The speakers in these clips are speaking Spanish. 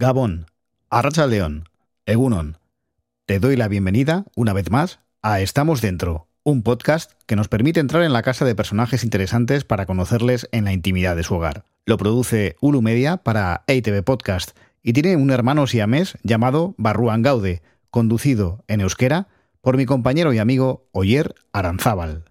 Gabón, Arracha León, Egunon. Te doy la bienvenida, una vez más, a Estamos Dentro, un podcast que nos permite entrar en la casa de personajes interesantes para conocerles en la intimidad de su hogar. Lo produce Ulu Media para EITV Podcast y tiene un hermano siamés llamado Barruan Gaude, conducido en euskera por mi compañero y amigo Oyer Aranzábal.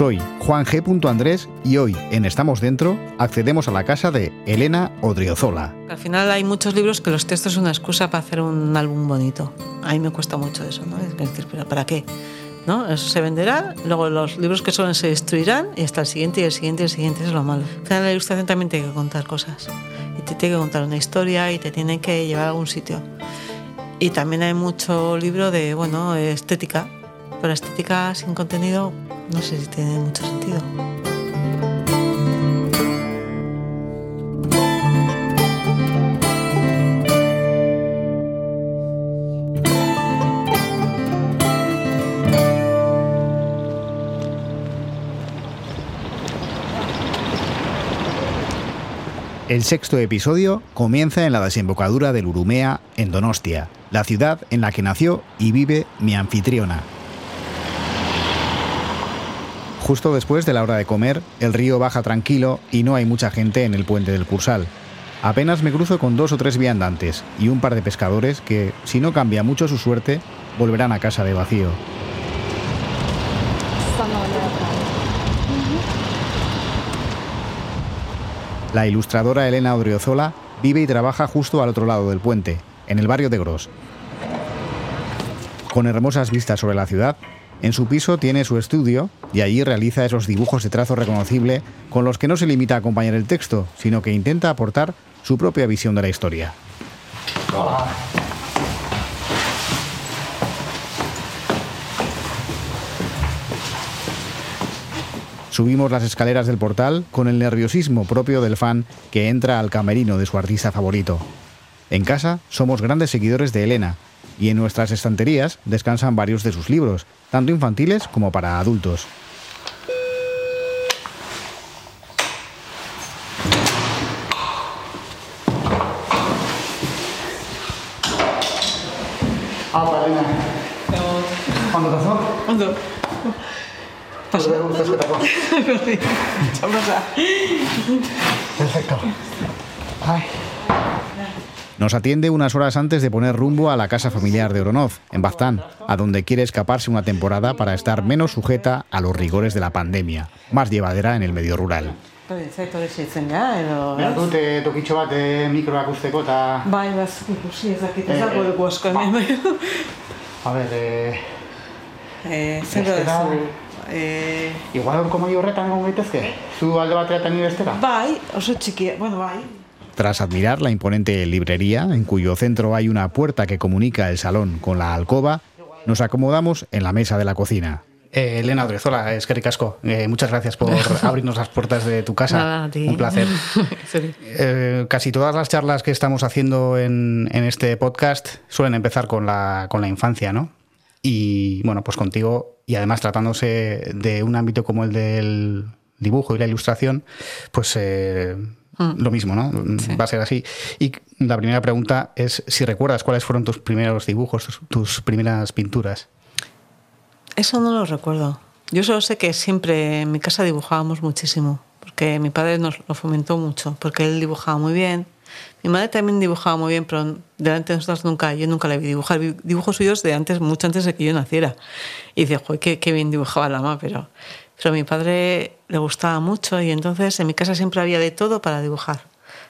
Soy Juan G. Andrés y hoy en Estamos Dentro accedemos a la casa de Elena Odriozola. Al final hay muchos libros que los textos son una excusa para hacer un álbum bonito. A mí me cuesta mucho eso, ¿no? Es decir, ¿pero ¿para qué? ¿No? Eso se venderá, luego los libros que son se destruirán y hasta el siguiente y el siguiente y el siguiente es lo malo. Al final la ilustración también tiene que contar cosas. Y te tiene que contar una historia y te tiene que llevar a algún sitio. Y también hay mucho libro de, bueno, estética. Pero estética sin contenido no sé si tiene mucho sentido. El sexto episodio comienza en la desembocadura del Urumea, en Donostia, la ciudad en la que nació y vive mi anfitriona, Justo después de la hora de comer, el río baja tranquilo y no hay mucha gente en el puente del Cursal. Apenas me cruzo con dos o tres viandantes y un par de pescadores que, si no cambia mucho su suerte, volverán a casa de vacío. La ilustradora Elena Odriozola vive y trabaja justo al otro lado del puente, en el barrio de Gros. Con hermosas vistas sobre la ciudad, en su piso tiene su estudio y allí realiza esos dibujos de trazo reconocible con los que no se limita a acompañar el texto, sino que intenta aportar su propia visión de la historia. Subimos las escaleras del portal con el nerviosismo propio del fan que entra al camerino de su artista favorito. En casa somos grandes seguidores de Elena y en nuestras estanterías descansan varios de sus libros, tanto infantiles como para adultos. Ah. Pasó. Perfecto. Ay. Nos atiende unas horas antes de poner rumbo a la casa familiar de Oronoz, en Baztán, a donde quiere escaparse una temporada para estar menos sujeta a los rigores de la pandemia, más llevadera en el medio rural. A ber, eh, Eh, zer da Bestela- zu? Eh, igual horko mai horretan egon gaitezke? Zu alde batera eta ni bestera? bai, oso txikia, bueno, bai. Tras admirar la imponente librería, en cuyo centro hay una puerta que comunica el salón con la alcoba, nos acomodamos en la mesa de la cocina. Eh, Elena Odriozola, es que ricasco. Eh, muchas gracias por abrirnos las puertas de tu casa. Nada, a ti. Un placer. Eh, casi todas las charlas que estamos haciendo en, en este podcast suelen empezar con la, con la infancia, ¿no? Y bueno, pues contigo, y además tratándose de un ámbito como el del dibujo y la ilustración, pues eh, lo mismo, ¿no? Sí. Va a ser así. Y la primera pregunta es si recuerdas cuáles fueron tus primeros dibujos, tus, tus primeras pinturas. Eso no lo recuerdo. Yo solo sé que siempre en mi casa dibujábamos muchísimo, porque mi padre nos lo fomentó mucho, porque él dibujaba muy bien. Mi madre también dibujaba muy bien, pero delante de nosotros nunca, yo nunca le vi dibujar. Dibujos suyos de antes, mucho antes de que yo naciera. Y dice, joder, qué, qué bien dibujaba la mamá, pero, pero a mi padre le gustaba mucho y entonces en mi casa siempre había de todo para dibujar.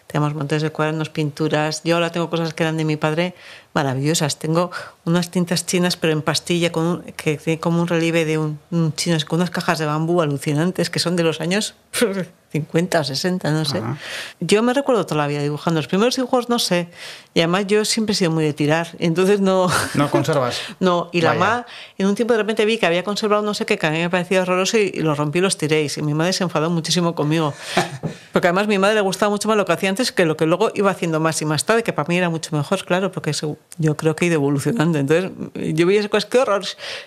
Teníamos montones de cuadernos, pinturas. Yo ahora tengo cosas que eran de mi padre maravillosas. Tengo unas tintas chinas, pero en pastilla, con un- que tiene como un relieve de un, un chino, con unas cajas de bambú alucinantes que son de los años 50 o 60, no sé. Ajá. Yo me recuerdo toda la vida dibujando. Los primeros dibujos no sé. Y además yo siempre he sido muy de tirar. Entonces no... No conservas. No, y la mamá, en un tiempo de repente vi que había conservado no sé qué, que a mí me parecía horroroso y, y los rompí y los tiréis. Y mi madre se enfadó muchísimo conmigo. Porque además a mi madre le gustaba mucho más lo que hacía antes que lo que luego iba haciendo más y más tarde, que para mí era mucho mejor, claro, porque yo creo que he ido evolucionando. Entonces yo veía cosas, qué horror,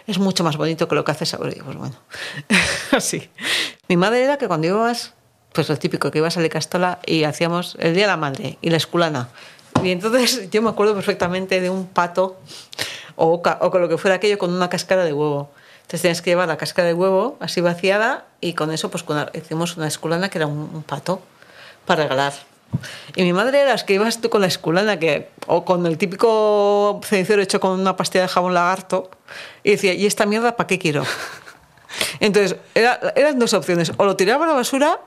es mucho más bonito que lo que haces ahora. Y pues bueno, así. Mi madre era que cuando ibas, pues lo típico, que ibas a la Castola y hacíamos el Día de la Madre y la esculana. Y entonces yo me acuerdo perfectamente de un pato o, o con lo que fuera aquello con una cáscara de huevo. Entonces tenías que llevar la cáscara de huevo así vaciada y con eso pues hicimos una esculana que era un, un pato para regalar. Y mi madre era las que ibas tú con la esculana que, o con el típico cenicero hecho con una pastilla de jabón lagarto y decía, ¿y esta mierda para qué quiero? Entonces, era- eran dos opciones. O lo tiraba a la basura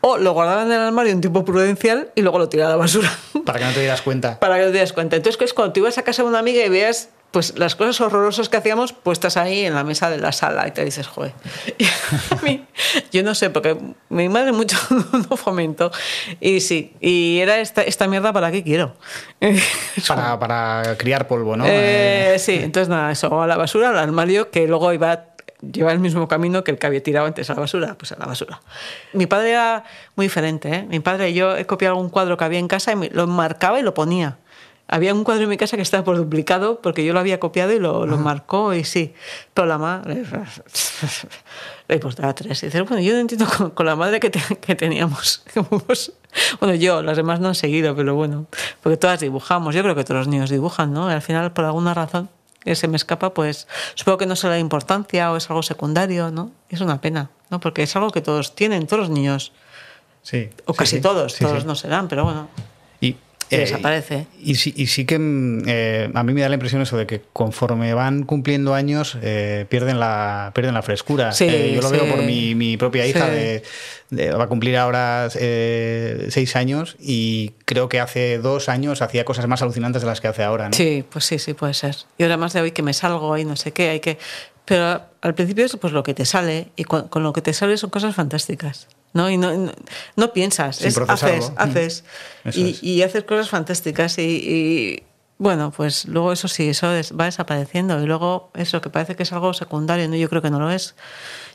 o lo guardaba en el armario un tipo prudencial y luego lo tiraba a la basura. Para que no te dieras cuenta. Para que no te des cuenta. Entonces, que es cuando tú ibas a casa de una amiga y veas pues las cosas horrorosas que hacíamos puestas ahí en la mesa de la sala y te dices, joder. A mí, yo no sé, porque mi madre mucho no fomentó. Y sí, y era esta, esta mierda para qué quiero. Para, para criar polvo, ¿no? Eh, Eh, sí, entonces nada, eso, a la basura, al armario, que luego iba lleva el mismo camino que el que había tirado antes a la basura, pues a la basura. Mi padre era muy diferente, ¿eh? Mi padre, yo he copiado algún cuadro que había en casa y lo marcaba y lo ponía. Había un cuadro en mi casa que estaba por duplicado porque yo lo había copiado y lo, lo marcó y sí. Pero la madre le importaba tres. Y dice, bueno, yo no entiendo con, con la madre que, te- que teníamos. Pues, bueno, yo, las demás no han seguido, pero bueno, porque todas dibujamos. Yo creo que todos los niños dibujan, ¿no? Y al final, por alguna razón que se me escapa, pues supongo que no se le da importancia o es algo secundario, ¿no? Es una pena, ¿no? Porque es algo que todos tienen, todos los niños, sí. o sí, casi sí. todos, Sí, todos no serán, pero bueno. Y, que desaparece. Y, sí, y sí que mm, eh, a mí me da la impresión eso de que conforme van cumpliendo años eh, pierden la pierden la frescura. Sí, Eh, yo lo sí. veo por mi, mi propia hija, de, de- va a cumplir ahora eh, seis años y creo que hace dos años hacía cosas más alucinantes de las que hace ahora. ¿no? Sí, pues sí, sí, puede ser. Y ahora más de hoy que me salgo y no sé qué, hay que... Pero al principio es pues lo que te sale y con lo que te sale son cosas fantásticas. ¿No? Y no, no, no piensas, es, haces, haces. Mm. Y, es. y haces cosas fantásticas y, y, bueno, pues luego eso sí, eso es- va desapareciendo y luego eso que parece que es algo secundario, ¿no? yo creo que no lo es.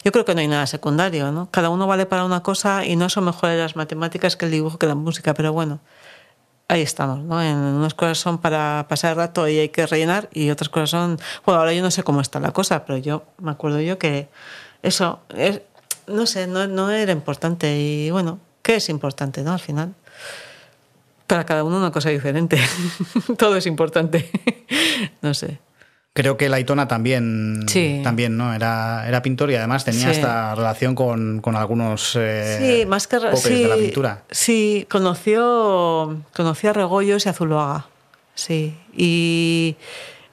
Yo creo que no hay nada secundario, ¿no? Cada uno vale para una cosa y no son mejores las matemáticas que el dibujo que la música, pero bueno, ahí estamos, ¿no? En unas cosas son para pasar el rato y hay que rellenar y otras cosas son, bueno, ahora yo no sé cómo está la cosa, pero yo me acuerdo yo que eso, es, no sé, no, no era importante y bueno, ¿qué es importante, no? Al final, para cada uno una cosa diferente, todo es importante, no sé. Creo que Laitona también, Sí. también ¿no? era, era pintor y además tenía Sí. esta relación con, con algunos eh, Sí, más que sí, de la pintura. Sí, conoció, conoció a Regoyos y a Zuloaga. Sí. Y,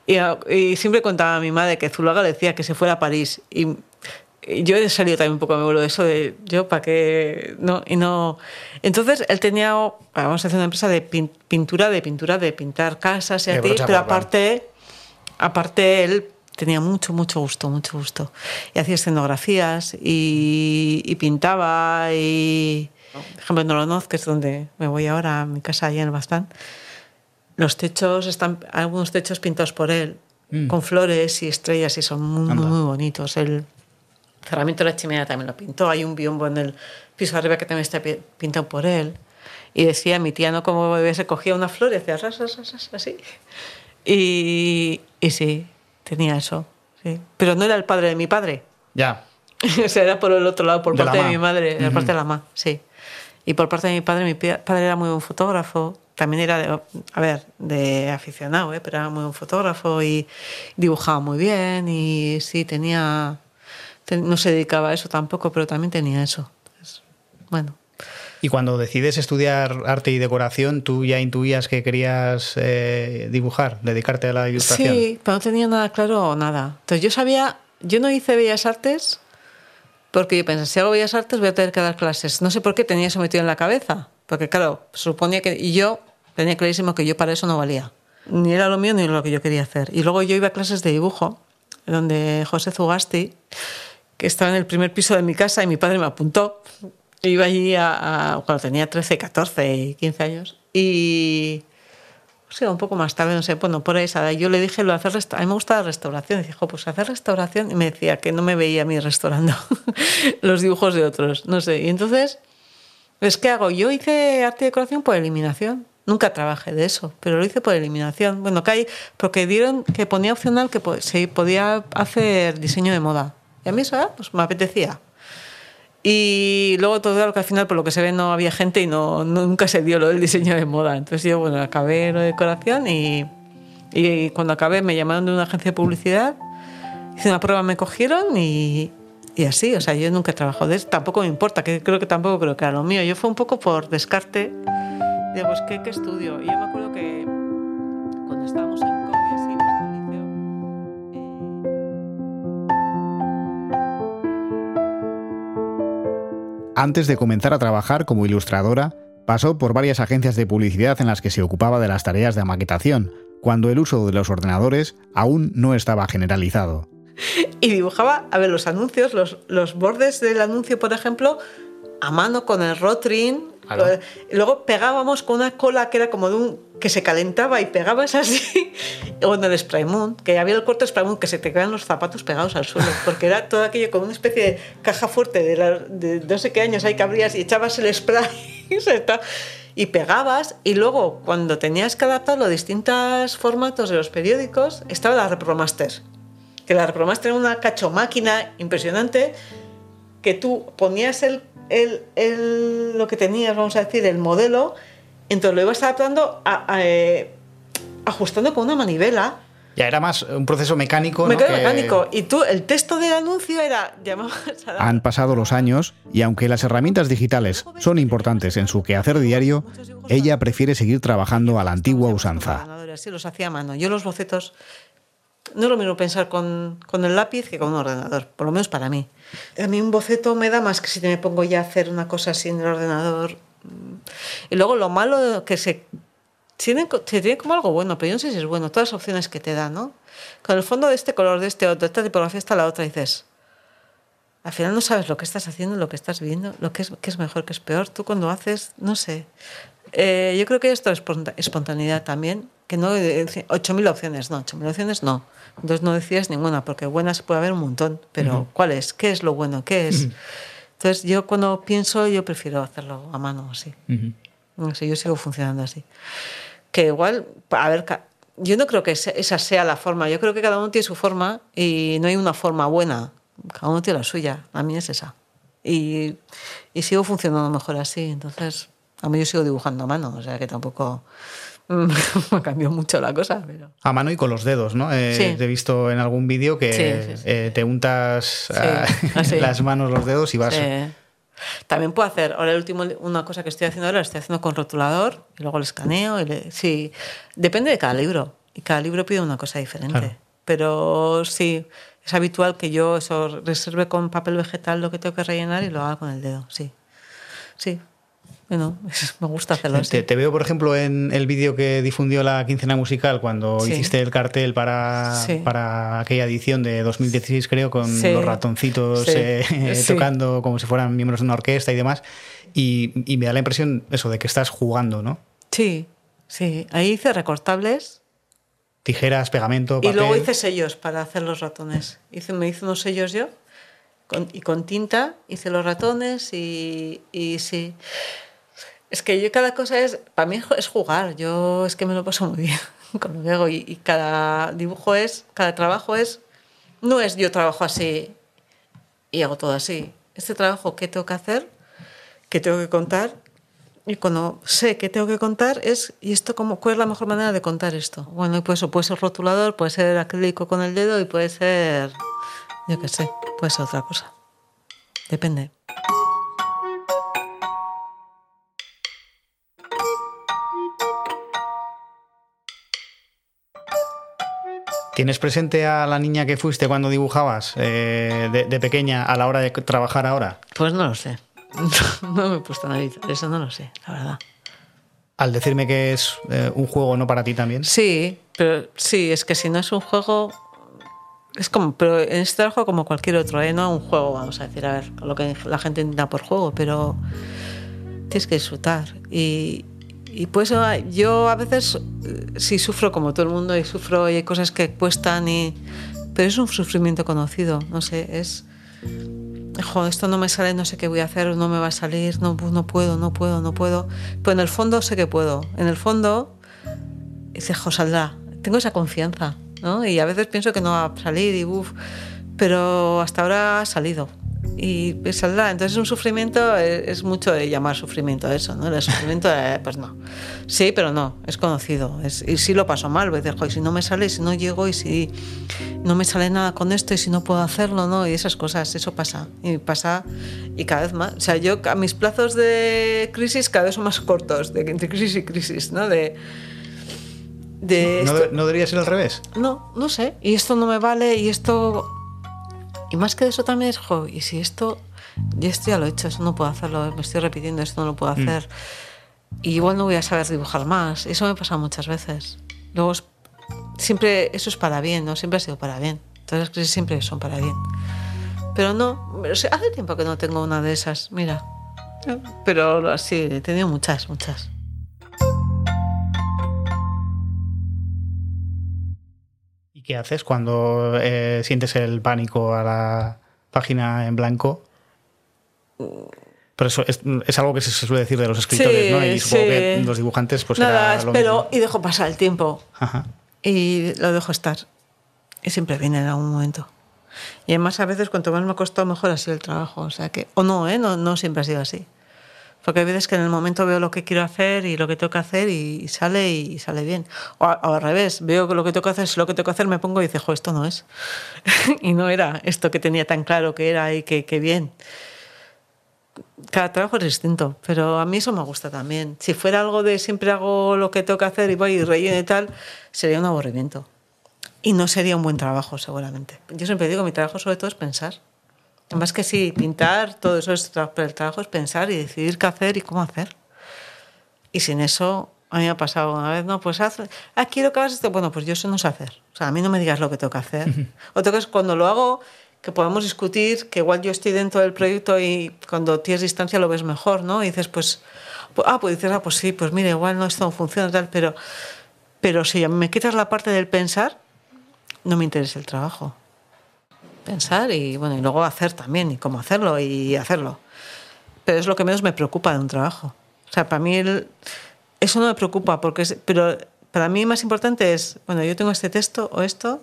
y, siempre contaba a mi madre que Zuloaga le decía que se fuera a París. Y yo he salido también un poco a mi vuelo de eso de yo para qué no y no entonces él tenía vamos a hacer una empresa de pin- pintura de pintura de pintar casas y así brocha pero aparte aparte él tenía mucho, mucho gusto, mucho gusto. Y hacía escenografías y, y pintaba y, por ejemplo, en Olonoz, que es donde me voy ahora, a mi casa allá en el Bastán, los techos están, algunos techos pintados por él, con flores y estrellas y son muy, muy, Anda. muy bonitos. El cerramiento de la chimenea también lo pintó, hay un biombo en el piso de arriba que también está pi- pintado por él. Y decía mi tía, ¿no? Como bebé se cogía una flor y hacía ras, ras, ras, así. Y, y sí, tenía eso. Sí. Pero no era el padre de mi padre. Ya. o sea, era por el otro lado, por De la parte de ma. mi madre, por Ujú. parte de la mamá, sí. Y por parte de mi padre, mi padre era muy buen fotógrafo. También era, de, a ver, de aficionado, ¿eh? pero era muy buen fotógrafo y dibujaba muy bien. Y sí, tenía. No se dedicaba a eso tampoco, pero también tenía eso. Entonces, bueno. Y cuando decides estudiar arte y decoración, ¿tú ya intuías que querías eh, dibujar, dedicarte a la ilustración? Sí, pero no tenía nada claro nada. Entonces yo sabía, yo no hice Bellas Artes porque yo pensé, si hago Bellas Artes voy a tener que dar clases. No sé por qué tenía eso metido en la cabeza. Porque claro, suponía que... Y yo tenía clarísimo que yo para eso no valía. Ni era lo mío ni lo que yo quería hacer. Y luego yo iba a clases de dibujo, donde José Zugasti, que estaba en el primer piso de mi casa y mi padre me apuntó. Iba allí a, cuando tenía 13, 14 y 15 años. Y o sea, un poco más tarde, no sé, bueno, por esa yo le dije lo hacer a mí me gusta la restauración, y dijo, pues hacer restauración, y me decía que no me veía a mí restaurando los dibujos de otros, no sé, y entonces, pues ¿qué hago? Yo hice arte y decoración por eliminación, nunca trabajé de eso, pero lo hice por eliminación, bueno, que hay, porque dieron que ponía opcional que se podía hacer diseño de moda, a mí eso, ah, pues me apetecía. Y luego todo lo que al final, por lo que se ve, no había gente y no, nunca se dio lo del diseño de moda. Entonces yo, bueno, acabé lo de decoración y, y cuando acabé me llamaron de una agencia de publicidad, hice una prueba, me cogieron y, y así. O sea, yo nunca he trabajado de eso, tampoco me importa, que creo que tampoco creo que era lo mío. Yo fue un poco por descarte, de pues, ¿qué, qué estudio? Y yo me acuerdo que cuando estábamos Antes de comenzar a trabajar como ilustradora, pasó por varias agencias de publicidad en las que se ocupaba de las tareas de maquetación, cuando el uso de los ordenadores aún no estaba generalizado. Y dibujaba, a ver, los anuncios, los, los bordes del anuncio, por ejemplo, a mano con el Rotring. Y luego pegábamos con una cola que era como de un que se calentaba y pegabas así. o en el Spray Moon, que había el corte Spray Moon que se te quedaban los zapatos pegados al suelo, porque era todo aquello como una especie de caja fuerte de, de no sé qué años hay que abrías y echabas el spray y pegabas. Y luego, cuando tenías que adaptarlo a distintos formatos de los periódicos, estaba la Repromaster. Que la Repromaster era una cacho máquina impresionante que tú ponías el el, lo que tenías, vamos a decir, el modelo, entonces lo ibas adaptando, eh, ajustando con una manivela. Ya era más un proceso mecánico. mecánico. Y tú, el texto del anuncio era. Han pasado los años y aunque las herramientas digitales son importantes en su quehacer diario, ella prefiere seguir trabajando a la antigua usanza. Sí, los hacía a mano. Yo los bocetos no es lo mismo pensar con, con, el lápiz que con un ordenador, por lo menos para mí. A mí un boceto me da más que si me pongo ya a hacer una cosa así en el ordenador. Y luego lo malo que se tiene, se tiene como algo bueno, pero yo no sé si es bueno, todas las opciones que te dan, ¿no? Con el fondo de este color, de este otro, de esta tipografía está la otra, y dices, al final no sabes lo que estás haciendo, lo que estás viendo, lo que es, qué es mejor, qué es peor. Tú cuando haces, no sé. Eh, yo creo que esto es espontaneidad también, que no 8.000 opciones, no, 8.000 opciones no. Entonces no decides ninguna, porque buenas puede haber un montón, pero ¿cuál es? ¿Qué es lo bueno? ¿Qué es? Entonces yo cuando pienso, yo prefiero hacerlo a mano así. No sé, yo sigo funcionando así. Que igual, a ver, yo no creo que esa sea la forma, yo creo que cada uno tiene su forma y no hay una forma buena, cada uno tiene la suya, a mí es esa. Y, y sigo funcionando mejor así, entonces a mí yo sigo dibujando a mano, o sea que tampoco me cambió mucho la cosa. Pero... A mano y con los dedos, ¿no? Eh, Te he visto en algún vídeo que eh, te untas ah, las manos, los dedos y vas... También puedo hacer, ahora el último, una cosa que estoy haciendo ahora, lo estoy haciendo con rotulador y luego lo escaneo. Y sí, depende de cada libro. Y cada libro pide una cosa diferente. Pero sí, es habitual que yo eso reserve con papel vegetal lo que tengo que rellenar y lo haga con el dedo, sí. Sí, bueno, me gusta hacerlo así. Te, veo, por ejemplo, en el vídeo que difundió la quincena musical cuando hiciste el cartel para, para aquella edición de 2016, creo, con los ratoncitos eh, tocando como si fueran miembros de una orquesta y demás. Y, y, me da la impresión eso de que estás jugando, ¿no? Sí, sí. Ahí hice recortables. Tijeras, pegamento, papel. Y luego hice sellos para hacer los ratones. Hice, me hice unos sellos yo y con tinta hice los ratones y, y sí. Es que yo cada cosa es, para mí es jugar, yo es que me lo paso muy bien con lo que y, cada dibujo es, cada trabajo es, no es yo trabajo así y hago todo así. Este trabajo, ¿qué tengo que hacer? ¿Qué tengo que contar? Y cuando sé qué tengo que contar es, ¿y esto cómo, cuál es la mejor manera de contar esto? Bueno, pues puede ser rotulador, puede ser acrílico con el dedo y puede ser, yo qué sé, puede ser otra cosa. Depende. ¿Tienes presente a la niña que fuiste cuando dibujabas eh, de, pequeña a la hora de trabajar ahora? Pues no lo sé. no me he puesto a analizar, eso no lo sé, la verdad. Al decirme que es eh, un juego no para ti también. Sí, pero sí, es que si no es un juego, es como, pero en este trabajo como cualquier otro, ¿eh? no un juego, vamos a decir, a ver, lo que la gente entienda por juego, pero tienes que disfrutar. Y, y pues yo a veces eh, sí sufro como todo el mundo y sufro y hay cosas que cuestan, y, pero es un sufrimiento conocido, no sé, es Joder, esto no me sale, no sé qué voy a hacer, no me va a salir, no, no puedo, no puedo, no puedo. Pero en el fondo sé que puedo. En el fondo, dice, jo, saldrá. Tengo esa confianza, ¿no? Y a veces pienso que no va a salir y uff, pero hasta ahora ha salido y saldrá. Entonces un sufrimiento es, mucho de llamar sufrimiento a eso, ¿no? El sufrimiento, pues no. Sí, pero no, es conocido. Es, y si lo paso mal, veces, y si no me sale, si no llego, y si no me sale nada con esto, y si no puedo hacerlo, ¿no? Y esas cosas, eso pasa. Y pasa, y cada vez más. O sea, yo, a mis plazos de crisis cada vez son más cortos, de, entre crisis y crisis, ¿no? De, de ¿No, ¿No debería ser al revés? No, no sé. Y esto no me vale, y esto y más que eso también es, jo, y si esto, ya esto ya lo he hecho, eso no puedo hacerlo, me estoy repitiendo, esto no lo puedo mm. hacer. Y igual no voy a saber dibujar más. Eso me pasa muchas veces. Luego, siempre, eso es para bien, ¿no? Siempre ha sido para bien. Todas las crisis siempre son para bien. Pero no, hace tiempo que no tengo una de esas, mira. Pero sí, he tenido muchas, muchas. ¿Qué haces cuando eh, sientes el pánico a la página en blanco? Pero eso es, algo que se suele decir de los escritores, ¿no? Y supongo que los dibujantes, pues Nada, espero y dejo pasar el tiempo. Y lo dejo estar. Y siempre viene en algún momento. Y además, a veces, cuanto más me ha costado, mejor ha sido el trabajo. O sea que, o no, ¿eh? No, no siempre ha sido así. Porque hay veces que en el momento veo lo que quiero hacer y lo que tengo que hacer y sale y sale bien. O, al revés, veo que lo que tengo que hacer es lo que tengo que hacer, me pongo y dice, jo, esto no es. y no era esto que tenía tan claro que era y que, que bien. Cada trabajo es distinto, pero a mí eso me gusta también. Si fuera algo de siempre hago lo que tengo que hacer y voy y relleno y tal, sería un aburrimiento. Y no sería un buen trabajo, seguramente. Yo siempre digo, mi trabajo sobre todo es pensar. Más que sí, pintar, todo eso es pero el trabajo es pensar y decidir qué hacer y cómo hacer. Y sin eso, a mí me ha pasado una vez, no, pues haz, ah, quiero que hagas esto. Bueno, pues yo eso no sé hacer. O sea, a mí no me digas lo que tengo que hacer. o tengo que, cuando lo hago, que podamos discutir, que igual yo estoy dentro del proyecto y cuando tienes distancia lo ves mejor, ¿no? Y dices, pues, ah, pues dices, ah, pues sí, pues mira, igual no, esto no funciona tal, pero, pero si me quitas la parte del pensar, no me interesa el trabajo pensar y bueno y luego hacer también y cómo hacerlo y hacerlo. Pero es lo que menos me preocupa de un trabajo. O sea para mí eso no me preocupa porque pero para mí más importante es bueno yo tengo este texto o esto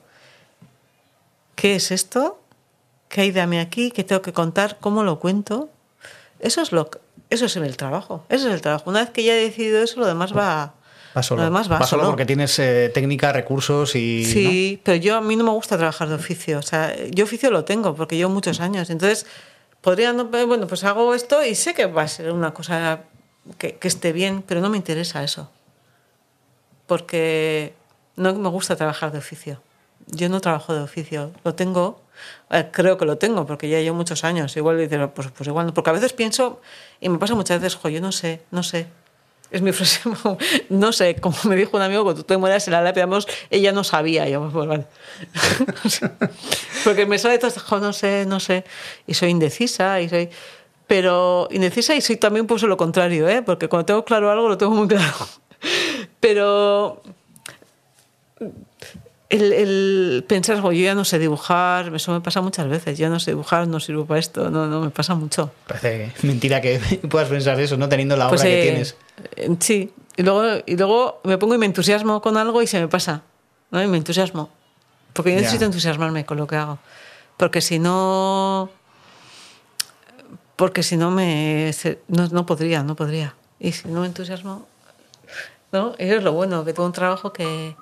qué es esto qué hay de mí aquí qué tengo que contar cómo lo cuento eso es lo eso es el trabajo eso es el trabajo. Una vez que ya he decidido eso lo demás va Va solo. Además va, solo, porque tienes eh, técnica, recursos y. Sí, pero yo a mí no me gusta trabajar de oficio. O sea, yo oficio lo tengo porque llevo muchos años. Entonces, podría. bueno, pues hago esto y sé que va a ser una cosa que, que esté bien, pero no me interesa eso. Porque no me gusta trabajar de oficio. Yo no trabajo de oficio. Lo tengo, eh, creo que lo tengo, porque ya llevo muchos años. Igual dices, pues, pues igual no. Porque a veces pienso, y me pasa muchas veces, jo, yo no sé, no sé es mi frase, no sé, como me dijo un amigo, cuando tú te mueras en la lápida, ella no sabía, pues vale. Porque me sale todo no sé, no sé, y soy indecisa, y soy... Pero indecisa y soy también pues lo contrario, ¿eh? porque cuando tengo claro algo lo tengo muy claro. Pero el, el, pensar, yo ya no sé dibujar, eso me pasa muchas veces, yo no sé dibujar, no sirvo para esto, no, no, me pasa mucho. Parece mentira que puedas pensar eso, ¿no? Teniendo la pues, obra que eh, tienes. Eh, sí, y luego, y luego me pongo y me entusiasmo con algo y se me pasa, ¿no? Y me entusiasmo. Porque yo necesito entusiasmarme con lo que hago. Porque si no... Porque si no me... No, no podría, no podría. Y si no me entusiasmo... ¿no? Eso es lo bueno, que tengo un trabajo que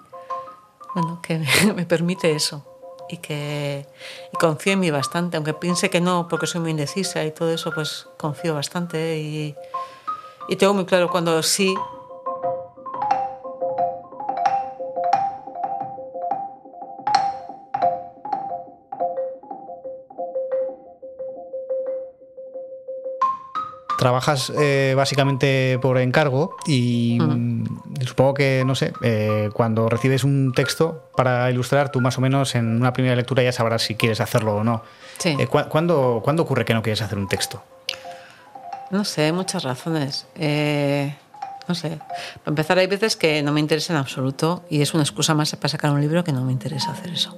bueno, que me permite eso y que y confío en mí bastante, aunque piense que no, porque soy muy indecisa y todo eso, pues confío bastante y, y tengo muy claro cuando sí trabajas eh, básicamente por encargo y mm, supongo que, no sé, eh, cuando recibes un texto para ilustrar, tú más o menos en una primera lectura ya sabrás si quieres hacerlo o no. Sí. Eh, ¿cu- ¿cuándo, cuándo ocurre que no quieres hacer un texto? No sé, hay muchas razones. Eh, no sé. Para empezar, hay veces que no me interesa en absoluto y es una excusa más para sacar un libro que no me interesa hacer eso.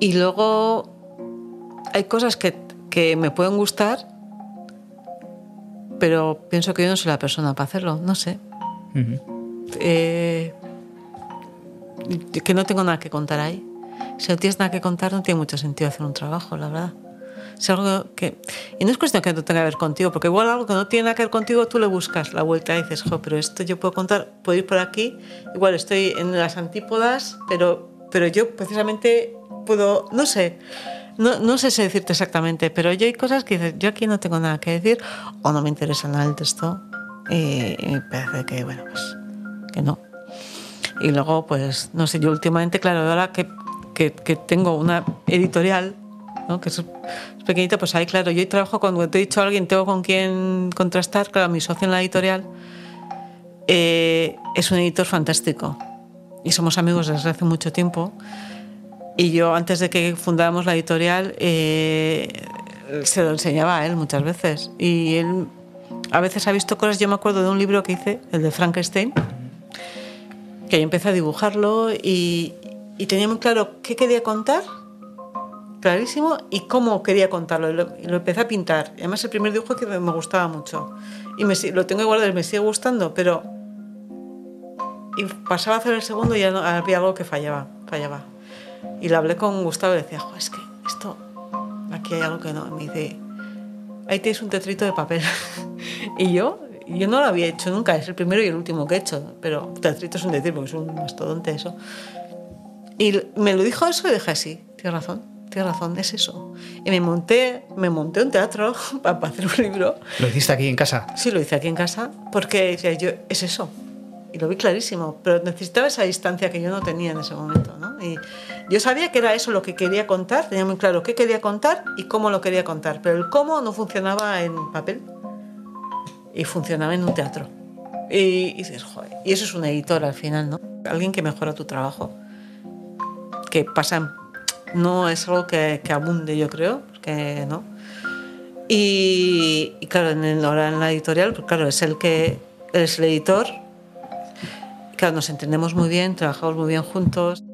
Y luego hay cosas que, que me pueden gustar, pero pienso que yo no soy la persona para hacerlo. No sé. Ujú. Eh, que no tengo nada que contar ahí. Si no tienes nada que contar, no tiene mucho sentido hacer un trabajo, la verdad. Es algo que. Y no es cuestión que no tenga que ver contigo, porque igual algo que no tiene nada que ver contigo, tú le buscas la vuelta y dices, jo, pero esto yo puedo contar, puedo ir por aquí. Igual estoy en las antípodas, pero, pero yo precisamente puedo. No sé. No, no sé si decirte exactamente, pero yo hay cosas que dices, yo aquí no tengo nada que decir, o no me interesa nada el texto, y, y parece que, bueno, pues que no. Y luego, pues, no sé, yo últimamente, claro, ahora que, que, que tengo una editorial, ¿no? que es, pequeñita, pues ahí, claro, yo trabajo cuando te he dicho a alguien, tengo con quién contrastar, claro, mi socio en la editorial eh, es un editor fantástico y somos amigos desde hace mucho tiempo. Y yo, antes de que fundáramos la editorial, eh, se lo enseñaba a él muchas veces. Y él a veces ha visto cosas. Yo me acuerdo de un libro que hice, el de Frankenstein, que yo empecé a dibujarlo y, y tenía muy claro qué quería contar, clarísimo, y cómo quería contarlo. Y lo, y lo empecé a pintar. Y además, el primer dibujo que me, gustaba mucho. Y me, lo tengo guardado y me sigue gustando, pero. Y pasaba a hacer el segundo y ya no, había algo que fallaba. fallaba. Y le hablé con Gustavo y le decía, "Jo, es que esto, aquí hay algo que no. Y me dice, ahí tienes un tetrito de papel. y yo, yo no lo había hecho nunca, es el primero y el último que he hecho, pero tetrito es un decir, porque es un mastodonte eso. Y me lo dijo eso y dije, sí, tienes razón, tienes razón, es eso. Y me monté, me monté un teatro para hacer un libro. ¿Lo hiciste aquí en casa? Sí, lo hice aquí en casa, porque decía yo, es eso. Y lo vi clarísimo, pero necesitaba esa distancia que yo no tenía en ese momento. ¿no? Y yo sabía que era eso lo que quería contar, tenía muy claro qué quería contar y cómo lo quería contar, pero el cómo no funcionaba en papel y funcionaba en un teatro. Y, y dices, joder, y eso es un editor al final, ¿no? Alguien que mejora tu trabajo, que pasa, no es algo que, que abunde, yo creo, que no. Y, y claro, en el- ahora en la editorial, pues claro, es el que es el editor. Claro, nos entendemos muy bien, trabajamos muy bien juntos.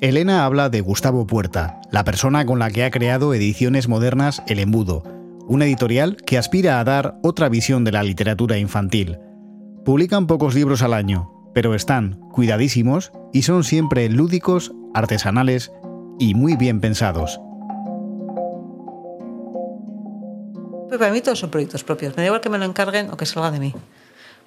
Elena habla de Gustavo Puerta, la persona con la que ha creado Ediciones Modernas El Embudo, una editorial que aspira a dar otra visión de la literatura infantil. Publican pocos libros al año, pero están cuidadísimos y son siempre lúdicos, artesanales y muy bien pensados. Pero para mí todos son proyectos propios. Me da igual que me lo encarguen o que salga de mí.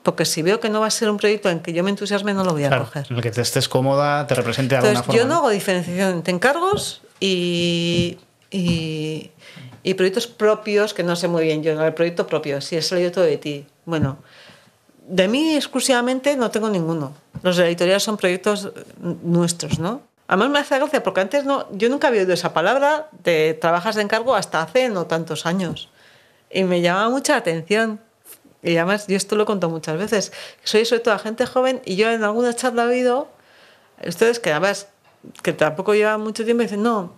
Porque si veo que no va a ser un proyecto en que yo me entusiasme, no lo voy a Claro, coger. en el que te estés cómoda, te represente de alguna Entonces, forma. yo no hago diferenciación entre encargos y, y, y proyectos propios, que no sé muy bien yo, el proyecto propio, si es salido todo de ti. Bueno, de mí exclusivamente no tengo ninguno. Los de la editorial son proyectos nuestros, ¿no? Además me hace gracia porque antes no, yo nunca había oído esa palabra de trabajas de encargo hasta hace no tantos años. Y me llama mucha atención. Y además, yo esto lo he contado muchas veces. Soy sobre todo gente joven y yo en alguna charla he oído, ustedes que además, que tampoco llevan mucho tiempo, dicen, no,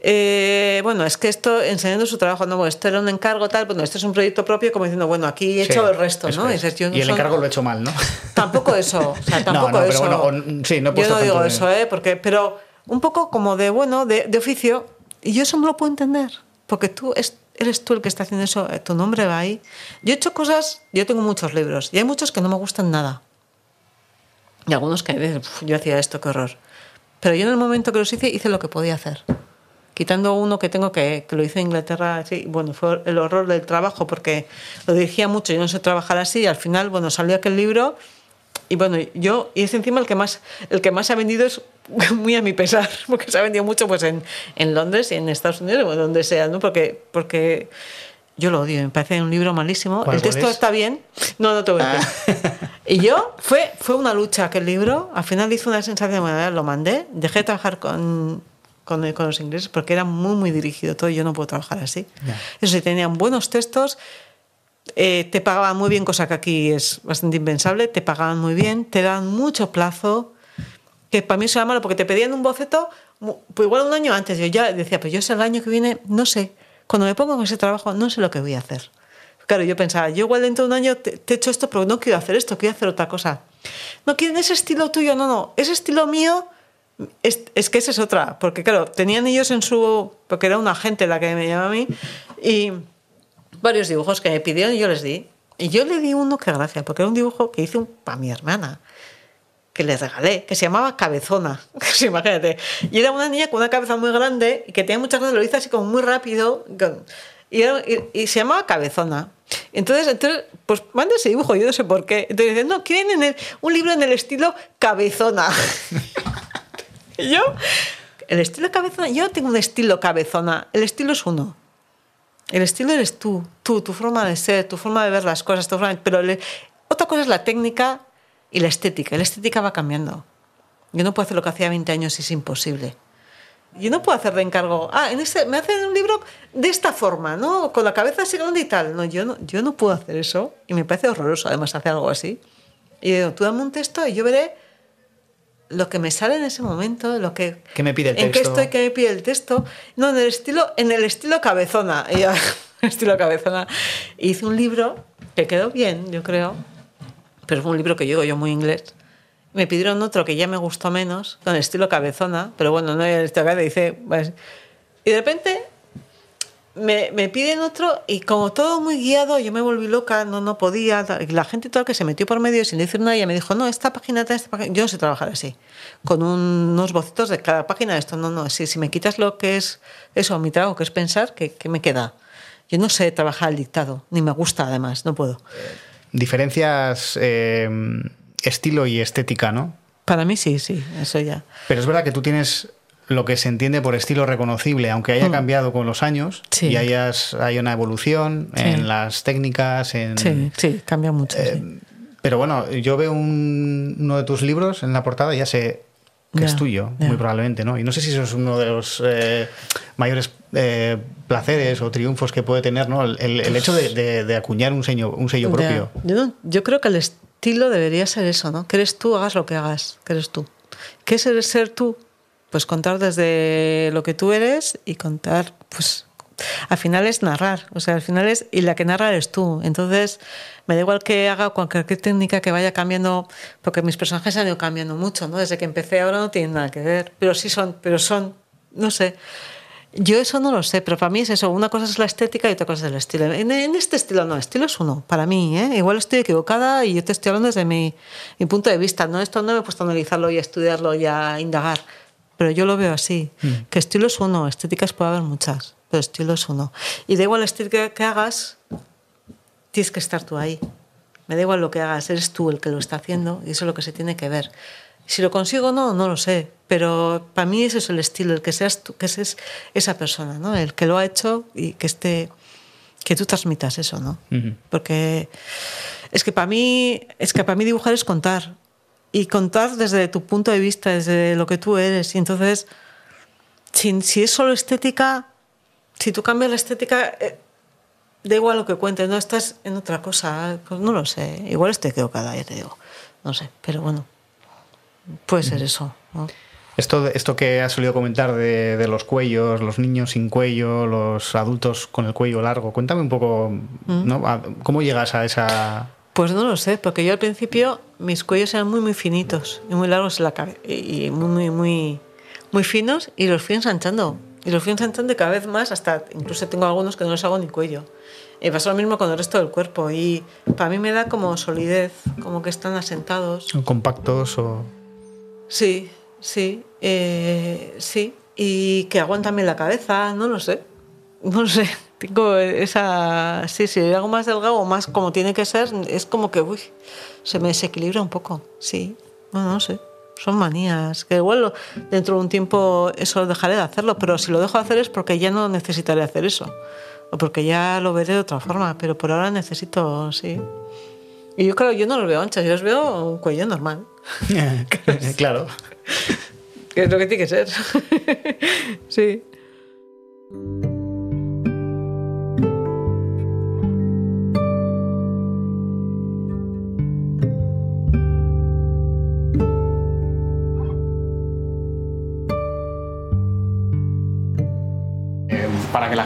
eh, bueno, es que esto, enseñando su trabajo, no, bueno, esto era un encargo tal, bueno, esto es un proyecto propio, como diciendo, bueno, aquí he Sí, hecho el resto, ¿no? Y es. dices, yo no y el son- encargo lo he hecho mal, ¿no? Tampoco eso, o sea, No, tampoco no, pero eso. bueno, o- sí, no he Yo no digo eso, ¿eh? Porque, pero un poco como de, bueno, de, de oficio, y yo eso no lo puedo entender, porque tú es- eres tú el que está haciendo eso, eh, tu nombre va ahí. Yo he hecho cosas, yo tengo muchos libros, y hay muchos que no me gustan nada. Y algunos que dices, "Uf, yo hacía esto, qué horror. Pero yo en el momento que los hice, hice lo que podía hacer. Quitando uno que tengo que, que lo hice en Inglaterra, sí, bueno, fue el horror del trabajo porque lo dirigía mucho, yo no sé trabajar así y al final, bueno, salió aquel libro y bueno, yo, y es encima el que más, el que más ha vendido es muy a mi pesar, porque se ha vendido mucho pues en, en Londres y en Estados Unidos o donde sea, ¿no? Porque, porque yo lo odio, me parece un libro malísimo. ¿Cuál, el texto es? está bien. No, no te voy a decir. Y yo, fue, fue una lucha aquel libro. Al final hice una sensación de lo mandé. Dejé de trabajar con, con, con los ingleses porque era muy, muy dirigido todo y yo no puedo trabajar así. Eso sí, tenían buenos textos, eh, te pagaban muy bien, cosa que aquí es bastante impensable, te pagaban muy bien, te daban mucho plazo, que para mí eso era malo porque te pedían un boceto, pues igual un año antes, yo ya decía, pues yo sé el año que viene, no sé, cuando me pongo en ese trabajo, no sé lo que voy a hacer. Claro, yo pensaba, yo igual dentro de un año te, te he hecho esto, pero no quiero hacer esto, quiero hacer otra cosa. No quieren ese estilo tuyo, no, no, ese estilo mío es, es, que esa es otra, porque claro, tenían ellos en su, porque era una gente la que me llamaba a mí, y varios dibujos que me pidieron y yo les di. Y yo le di uno que gracia, porque era un dibujo que hice para mi hermana, que le regalé, que se llamaba Cabezona. Imagínate. Y era una niña con una cabeza muy grande y que tenía muchas cosas, lo hice así como muy rápido. Y, era, y, y, se llamaba Cabezona. Entonces, entonces pues manda ese dibujo, yo no sé por qué. Entonces dicen, no, quieren en el, un libro en el estilo Cabezona. y yo, el estilo Cabezona, yo tengo un estilo Cabezona, el estilo es uno. El estilo eres tú, tú, tu forma de ser, tu forma de ver las cosas, tu forma, pero le, otra cosa es la técnica y la estética. La estética va cambiando. Yo no puedo hacer lo que hacía 20 años, es imposible. Yo no puedo hacer de encargo, ah, en este, me hacen un libro de esta forma, ¿no? Con la cabeza así grande y tal. No yo, no, yo no puedo hacer eso y me parece horroroso además hacer algo así. Y digo, tú dame un texto y yo veré lo que me sale en ese momento, lo que... ¿Qué me pide el texto? ¿En qué estoy? ¿Qué me pide el texto? No, en el estilo, en el estilo cabezona. Y yo, estilo cabezona. Hice un libro que quedó bien, yo creo, pero fue un libro que llego yo muy inglés. Me pidieron otro que ya me gustó menos, con el estilo cabezona, pero bueno, no era el estilo cabezona. Dice, pues, y de repente me, me, piden otro y como todo muy guiado, yo me volví loca, no, no podía. La gente toda que se metió por medio sin decir nada, ella me dijo, no, esta página, esta página. Yo no sé trabajar así, con un, unos bocitos de cada página. Esto no, no, si, si me quitas lo que es eso, mi trabajo, que es pensar, ¿qué, qué me queda? Yo no sé trabajar al dictado, ni me gusta además, no puedo. Diferencias eh, estilo y estética, ¿no? Para mí sí, sí, eso ya. Pero es verdad que tú tienes lo que se entiende por estilo reconocible, aunque haya cambiado con los años Sí. y hayas, hay una evolución Sí. en las técnicas, en... Sí, sí, cambia mucho. Eh, sí. Pero bueno, yo veo un- uno de tus libros en la portada y ya sé que es tuyo, muy probablemente, ¿no? Y no sé si eso es uno de los eh, mayores eh, placeres o triunfos que puede tener, ¿no? El, hecho de, de- de acuñar un sello, un sello propio. Yo, creo que el estilo debería ser eso, ¿no? Que eres tú, hagas lo que hagas, que eres tú. ¿Qué es el ser tú? Pues contar desde lo que tú eres y contar, pues al final es narrar, o sea, al final es, y la que narra eres tú. Entonces, me da igual que haga cualquier técnica que vaya cambiando, porque mis personajes han ido cambiando mucho, ¿no? Desde que empecé ahora no tienen nada que ver, pero sí son, pero son, no sé. Yo eso no lo sé, pero para mí es eso. Una cosa es la estética y otra cosa es el estilo. En, en este estilo no, estilo es uno, para mí. ¿eh? Igual estoy equivocada y yo te estoy hablando desde mi, mi punto de vista. No, esto no me he puesto a analizarlo y a estudiarlo y a indagar, pero yo lo veo así. Que estilo es uno, estéticas puede haber muchas, pero estilo es uno. Y da igual la estética que hagas, tienes que estar tú ahí. Me da igual lo que hagas, eres tú el que lo está haciendo y eso es lo que se tiene que ver. Si lo consigo o no, no lo sé, pero para mí ese es el estilo, el que seas tú, que seas esa persona, ¿no? El que lo ha hecho y que esté, que tú transmitas eso, ¿no? Ujú. Porque es que para mí, es que para mí dibujar es contar y contar desde tu punto de vista, desde lo que tú eres. Y entonces, si, si es solo estética, si tú cambias la estética, eh, da igual lo que cuentes, no estás en otra cosa, pues no lo sé. Igual estoy equivocada, ya te digo, no sé, pero bueno, puede ser eso. ¿no? Esto, esto que has solido comentar de, de los cuellos, los niños sin cuello, los adultos con el cuello largo, cuéntame un poco, ¿no? A- ¿Cómo llegas a esa... Pues no lo sé, porque yo al principio mis cuellos eran muy muy finitos y muy largos en la cabe- y y muy muy muy muy finos y los fui ensanchando y los fui ensanchando cada vez más hasta incluso tengo algunos que no les hago ni cuello. Y pasa lo mismo con el resto del cuerpo y para mí me da como solidez, como que están asentados. compactos o... Sí, sí, eh, sí. Y que aguantan bien la cabeza, no lo sé. No lo sé. Tengo esa. Sí, si hago más delgado o más como tiene que ser, es como que, uy, se me desequilibra un poco. Sí, no, no sé. Son manías. Que igual dentro de un tiempo eso dejaré de hacerlo, pero si lo dejo de hacer es porque ya no necesitaré hacer eso. O porque ya lo veré de otra forma, pero por ahora necesito, sí. Y yo creo, yo no los veo anchas, yo los veo un cuello normal. claro. es lo que tiene que ser. sí.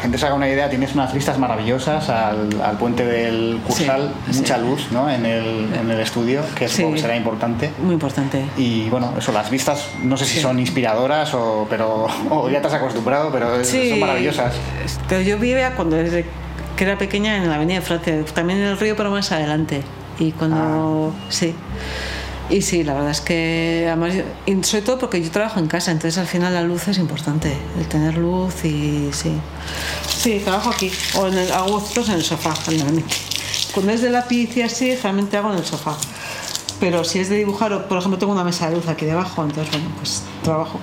Gente se haga una idea, tienes unas vistas maravillosas al, al puente del Cursal, Sí, mucha sí. luz ¿no? en, el, en el estudio, que Sí. será importante. Muy importante. Y bueno, eso, las vistas no sé si son inspiradoras o, pero, o ya te has acostumbrado, pero es- son maravillosas. Pero yo vivía cuando desde que era pequeña en la Avenida de Francia, también en el río, pero más adelante. Y cuando. Ah. Sí. Y sí, la verdad es que. Además, yo- y sobre todo porque yo trabajo en casa, entonces al final la luz es importante. El tener luz y sí. Sí, trabajo aquí. O en el, hago fotos en el sofá, generalmente. Cuando es de lápiz y así, realmente hago en el sofá. Pero si es de dibujar, o, por ejemplo, tengo una mesa de luz aquí debajo, entonces, bueno, pues trabajo.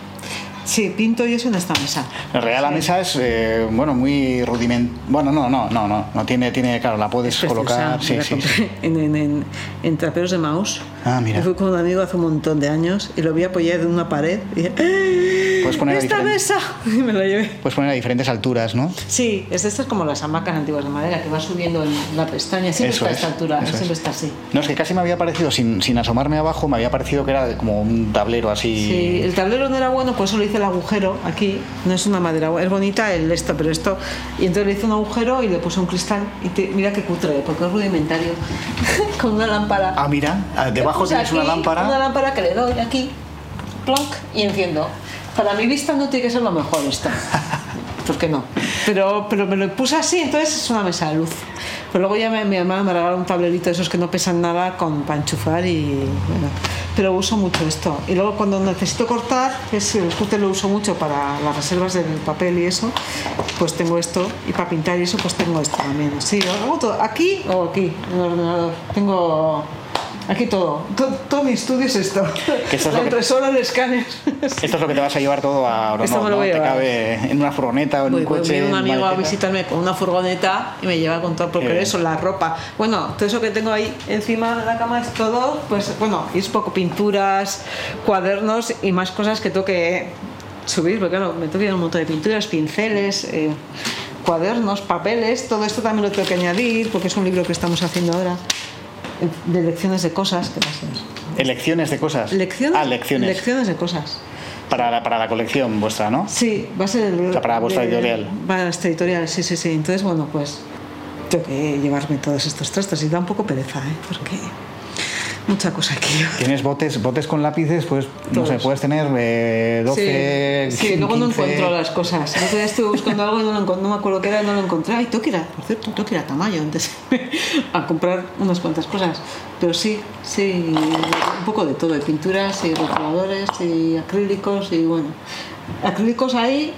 Sí, pinto y eso en esta mesa. En realidad la mesa es, eh, bueno, muy rudiment... Bueno, no, no, no, no, no tiene, tiene, claro, la puedes colocar... Sí, sí, compré sí. En, en, en, en traperos de mouse. Ah, mira. Y fui con un amigo hace un montón de años y lo vi apoyado en una pared y dije, ¡Eh! Puedes poner a ¡Esta mesa! Y me la llevé. Puedes poner a diferentes alturas, ¿no? Sí, es de estas como las hamacas antiguas de madera que va subiendo en la pestaña. Siempre Eso está a es, esta altura, siempre es. está así. No, es que casi me había parecido, sin, sin asomarme abajo, me había parecido que era como un tablero así... Sí, el tablero no era bueno, por eso le hice el agujero aquí. No es una madera, es bonita el esto, pero esto. Y entonces le hice un agujero y le puse un cristal. Y te- mira qué cutre, porque es rudimentario. Con una lámpara. Ah, mira, ah, debajo tienes una aquí lámpara. Una lámpara que le doy aquí, plonk, y enciendo. Para mi vista no tiene que ser lo mejor esto. ¿Por qué no? Pero, pero me lo puse así, entonces es una mesa de luz. Pero luego ya me- mi hermana me regaló un tablerito de esos que no pesan nada con, para enchufar y bueno. Pero uso mucho esto. Y luego cuando necesito cortar, que es el cúter lo uso mucho para las reservas del papel y eso, pues tengo esto. Y para pintar y eso, pues tengo esto también. Sí, hago todo. Aquí o aquí, en el ordenador. Tengo Aquí todo. todo. Todo mi estudio es esto. Que esto es La lo que- impresora, el escáner. Esto es lo que te vas a llevar todo a Oronoz, Esto me lo ¿no? voy a Te cabe en una furgoneta o en Voy, un voy, coche. viene un en amigo a visitarme con una furgoneta y me lleva con todo, porque bien. eso, la ropa. Bueno, todo eso que tengo ahí encima de la cama es todo, pues bueno, es poco pinturas, cuadernos y más cosas que tengo que subir, porque claro, me tengo que un montón de pinturas, pinceles, eh, cuadernos, papeles, todo esto también lo tengo que añadir, porque es un libro que estamos haciendo ahora, eh, de lecciones de cosas, que va a ser. Elecciones de cosas. Lecciones, Ah, lecciones. lecciones de cosas. Para, la, para la colección vuestra, ¿no? Sí, va a ser el, O sea, para vuestra de- editorial. Para nuestra editorial, sí, sí, sí. Entonces, bueno, pues tengo que llevarme todos estos trastos y da un poco pereza, ¿eh? Porque mucha cosa aquí. Tienes botes, botes con lápices, pues no sé, Todos. puedes tener eh, 12, sí, sí, luego no 15. encuentro las cosas. Día estuve buscando algo y no, lo no me acuerdo qué era y no lo encontré. Ay, tengo que ir a, por cierto, tengo que ir a Tamayo antes a comprar unas cuantas cosas. Pero sí, sí, un poco de todo, de pinturas y rotuladores y acrílicos y bueno. Acrílicos ahí,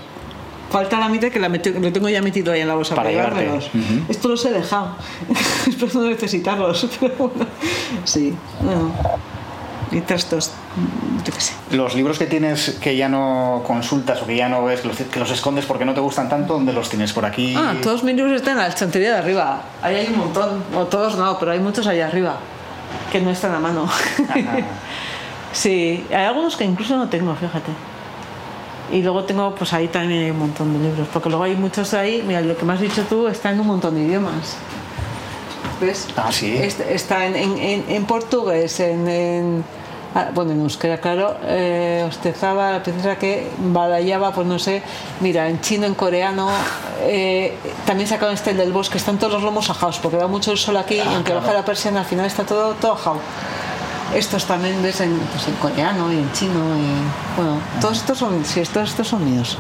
falta la mitad que la meti- lo tengo ya metido ahí en la bolsa Para para, llevármelos. Ujú. Esto los he dejado. Espero no necesitarlos, pero bueno, sí, bueno. Y trastos, yo qué sé. Los libros que tienes que ya no consultas o que ya no ves, que los, que los escondes porque no te gustan tanto, ¿dónde los tienes? ¿Por aquí? Ah, todos mis libros están en la estantería de arriba. Ahí hay un montón. O todos no, pero hay muchos allá arriba. Que no están a mano. sí, hay algunos que incluso no tengo, fíjate. Y luego tengo, pues ahí también hay un montón de libros. Porque luego hay muchos ahí, mira, lo que me has dicho tú está en un montón de idiomas. ¿Ves? Ah, sí. Est- Está en, en, portugués, en, en- ah, bueno, en euskera, claro, eh, ostezaba, la princesa que balayaba, pues no sé, mira, en chino, en coreano, eh, también sacaron este el del bosque, están todos los lomos ajados, porque va mucho el sol aquí, y aunque baja la persiana, al final está todo, todo ajado. Estos también ves en, pues en coreano y en chino, y bueno, todos estos son, sí, todos estos son míos.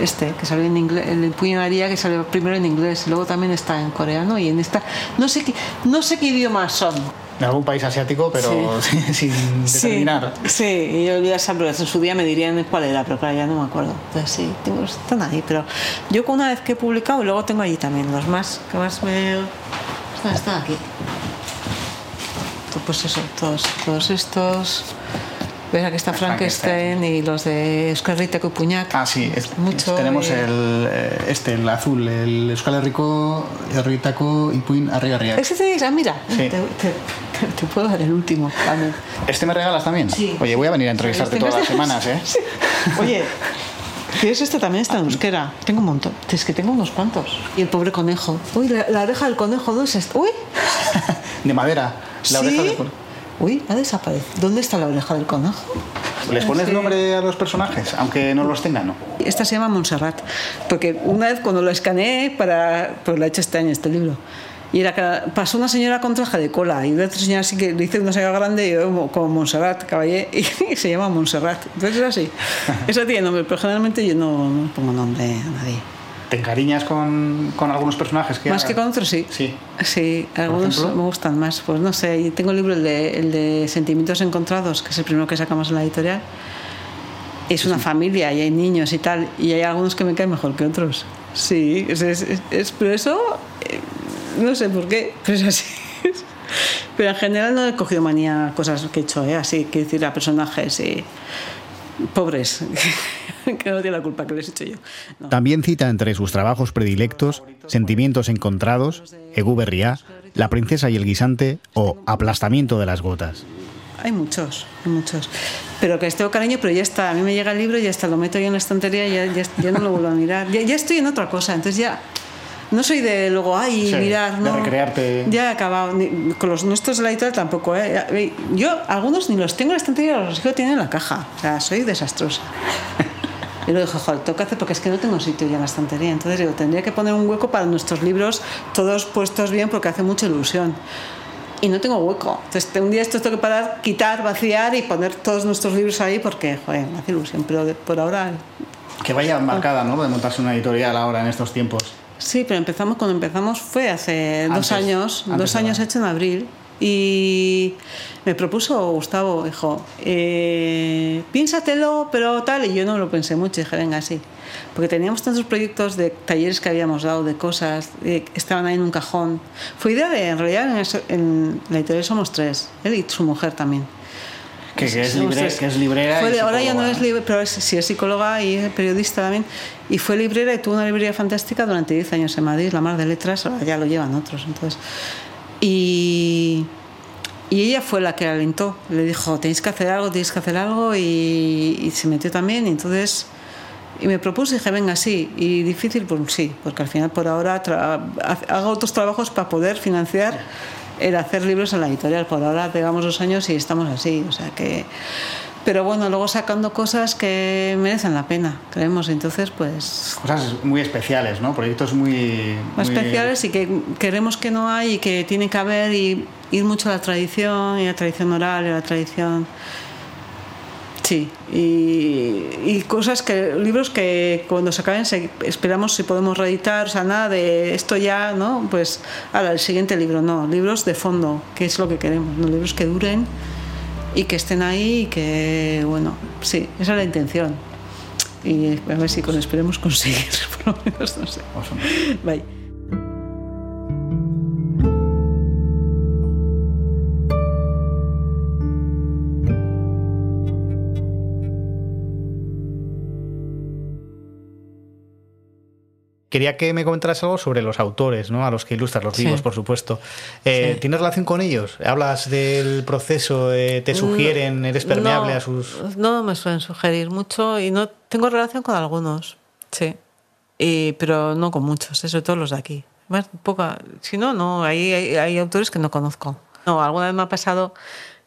Este, que salió en inglés, el Puño María, que salió primero en inglés, luego también está en coreano y en esta. No sé qué, no sé qué idiomas son. En algún país asiático, pero sin determinar. Sí, y yo ya sabré, en su día me dirían cuál era, pero claro, ya no me acuerdo. Entonces sí, tengo, están ahí, pero yo con una vez que he publicado, luego tengo allí también los más, que más me. Están, están aquí. Pues eso, todos, todos estos. ¿Ves? Aquí está Frankenstein y los de Escarrita y Puñac. Ah, sí, es- Mucho, tenemos eh. el, eh, este, el azul, el Euskal Herriko, Herritako, Ipuin, Arri Arriak. Ese tenéis, ah, mira. Sí. Te- te- Te puedo dar el último también. ¿Este me regalas también? Sí. Oye, voy a venir a entrevistarte todas las semanas, ¿eh? Sí. Oye, ¿quieres este también está en euskera? Tengo un montón. Es que tengo unos cuantos. Y el pobre conejo. Uy, la, la oreja del conejo, ¿dónde está? Uy, De madera. La ¿sí? oreja del conejo. Uy, ha desaparecido. ¿Dónde está la oreja del conejo? ¿Les pones Sí. nombre a los personajes, aunque no los tengan, no? Esta se llama Montserrat, porque una vez cuando lo escaneé, para, pues lo he hecho este año, este libro, y era que pasó una señora con traje de cola, y una otra señora así que le hice una señora grande, y yo como, Montserrat, caballé, y se llama Montserrat. Entonces es así. Esa tiene nombre, pero generalmente yo no, no pongo nombre a nadie. ¿Te encariñas con, con algunos personajes que Más hagan? que con otros, sí. Sí. Sí, algunos me gustan más. Pues no sé, tengo el libro, el de, el de Sentimientos Encontrados, que es el primero que sacamos en la editorial. Es una familia y hay niños y tal, y hay algunos que me caen mejor que otros. Sí, es, es- es- es- pero eso, eh, no sé por qué, pero es así. Pero en general no he cogido manía a cosas que he hecho, ¿eh? así, que decir a personajes y pobres, que no tiene la culpa que les he hecho yo. No. También cita entre sus trabajos predilectos Sentimientos encontrados, Egu Berriá, La princesa y el guisante o Aplastamiento de las gotas. Hay muchos, hay muchos. Pero que les tengo cariño, pero ya está. A mí me llega el libro y ya está, lo meto yo en la estantería y ya, ya, ya no lo vuelvo a mirar. Ya, ya estoy en otra cosa, entonces ya. No soy de luego, ay, Sí, mirar, de no. recrearte. Ya he acabado. Con los nuestros de la editorial tampoco, ¿eh? Yo, algunos ni los tengo en la estantería, los sigo teniendo en la caja. O sea, soy desastrosa. Y lo dije, joder, tengo que hacer porque es que no tengo sitio ya en la estantería. Entonces digo, tendría que poner un hueco para nuestros libros, todos puestos bien porque hace mucha ilusión. Y no tengo hueco. Entonces un día esto tengo que parar, quitar, vaciar y poner todos nuestros libros ahí porque, joder, me hace ilusión. Pero de- por ahora Que vaya marcada, ¿no? De montarse una editorial ahora en estos tiempos. Sí, pero empezamos cuando empezamos fue hace dos años, dos años hecho en abril. Y me propuso Gustavo, dijo, eh, piénsatelo, pero tal, y yo no lo pensé mucho, dije, venga, sí. Porque teníamos tantos proyectos de talleres que habíamos dado, de cosas, eh, estaban ahí en un cajón. Fue idea de, en realidad, en, eso- en la editorial somos tres, él y su mujer también. Que, que es, libre, que es librera. Fue y ahora ya no es libre, pero es, sí es psicóloga y es periodista también. Y fue librera y tuvo una librería fantástica durante 10 años en Madrid, la Mar de Letras, ahora ya lo llevan otros. Entonces. Y, y ella fue la que alentó. Le dijo, tenéis que hacer algo, tenéis que hacer algo. Y, y se metió también. Y entonces. Y me propuse dije, venga, sí. Y difícil, pues sí, porque al final por ahora hago otros trabajos para poder financiar el hacer libros en la editorial. Por ahora pegamos dos años y estamos así. O sea que. Pero bueno, luego sacando cosas que merecen la pena, creemos. Entonces, pues. Cosas muy especiales, ¿no? Proyectos muy- especiales y que queremos que no hay y que tiene que haber y ir mucho a la tradición y a la tradición oral y a la tradición. Sí, y, y cosas que, libros que cuando se acaben se- esperamos si podemos reeditar, o sea, nada de esto ya, ¿no? Pues, ahora, el siguiente libro, no, libros de fondo, que es lo que queremos, ¿no? libros que duren y que estén ahí y que, bueno, sí, esa es la intención. Y a ver si con esperemos conseguir, por lo menos, no sé. Awesome. Bye. Quería que me comentaras algo sobre los autores, ¿no? A los que ilustras los Sí. libros, por supuesto. Eh, Sí. ¿Tienes relación con ellos? ¿Hablas del proceso? eh, ¿Te sugieren? ¿Eres permeable no, a sus...? No me suelen sugerir mucho y no tengo relación con algunos, sí. Y, pero no con muchos, eh, sobre todo los de aquí. Más poca, si no, no, hay, hay, hay autores que no conozco. No, alguna vez me ha pasado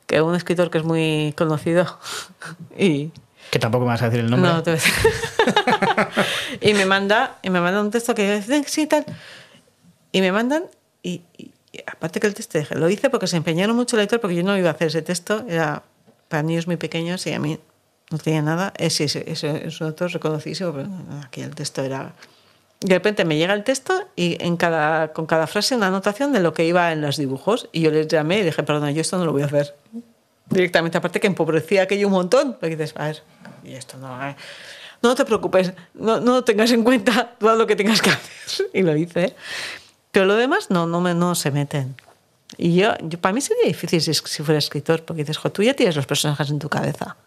que un escritor que es muy conocido y Que tampoco me vas a decir el nombre. no, te y me manda y me manda un texto que dice sí tal y me mandan y, y- y aparte que el texto dije, lo hice porque se empeñaron mucho el lector porque yo no iba a hacer ese texto. Era para niños muy pequeños y a mí no tenía nada. Es es, es, es un autor pero aquí el texto era de repente me llega el texto y en cada, con cada frase una anotación de lo que iba en los dibujos y yo les llamé y dije, perdona, yo esto no lo voy a hacer directamente, aparte que empobrecía aquello un montón, porque dices, a ver, y esto no, eh, no te preocupes, no, no tengas en cuenta todo lo que tengas que hacer, y lo hice, pero lo demás no, no, me, no se meten. Y yo, yo, para mí sería difícil si, si fuera escritor, porque dices, jo, tú ya tienes los personajes en tu cabeza,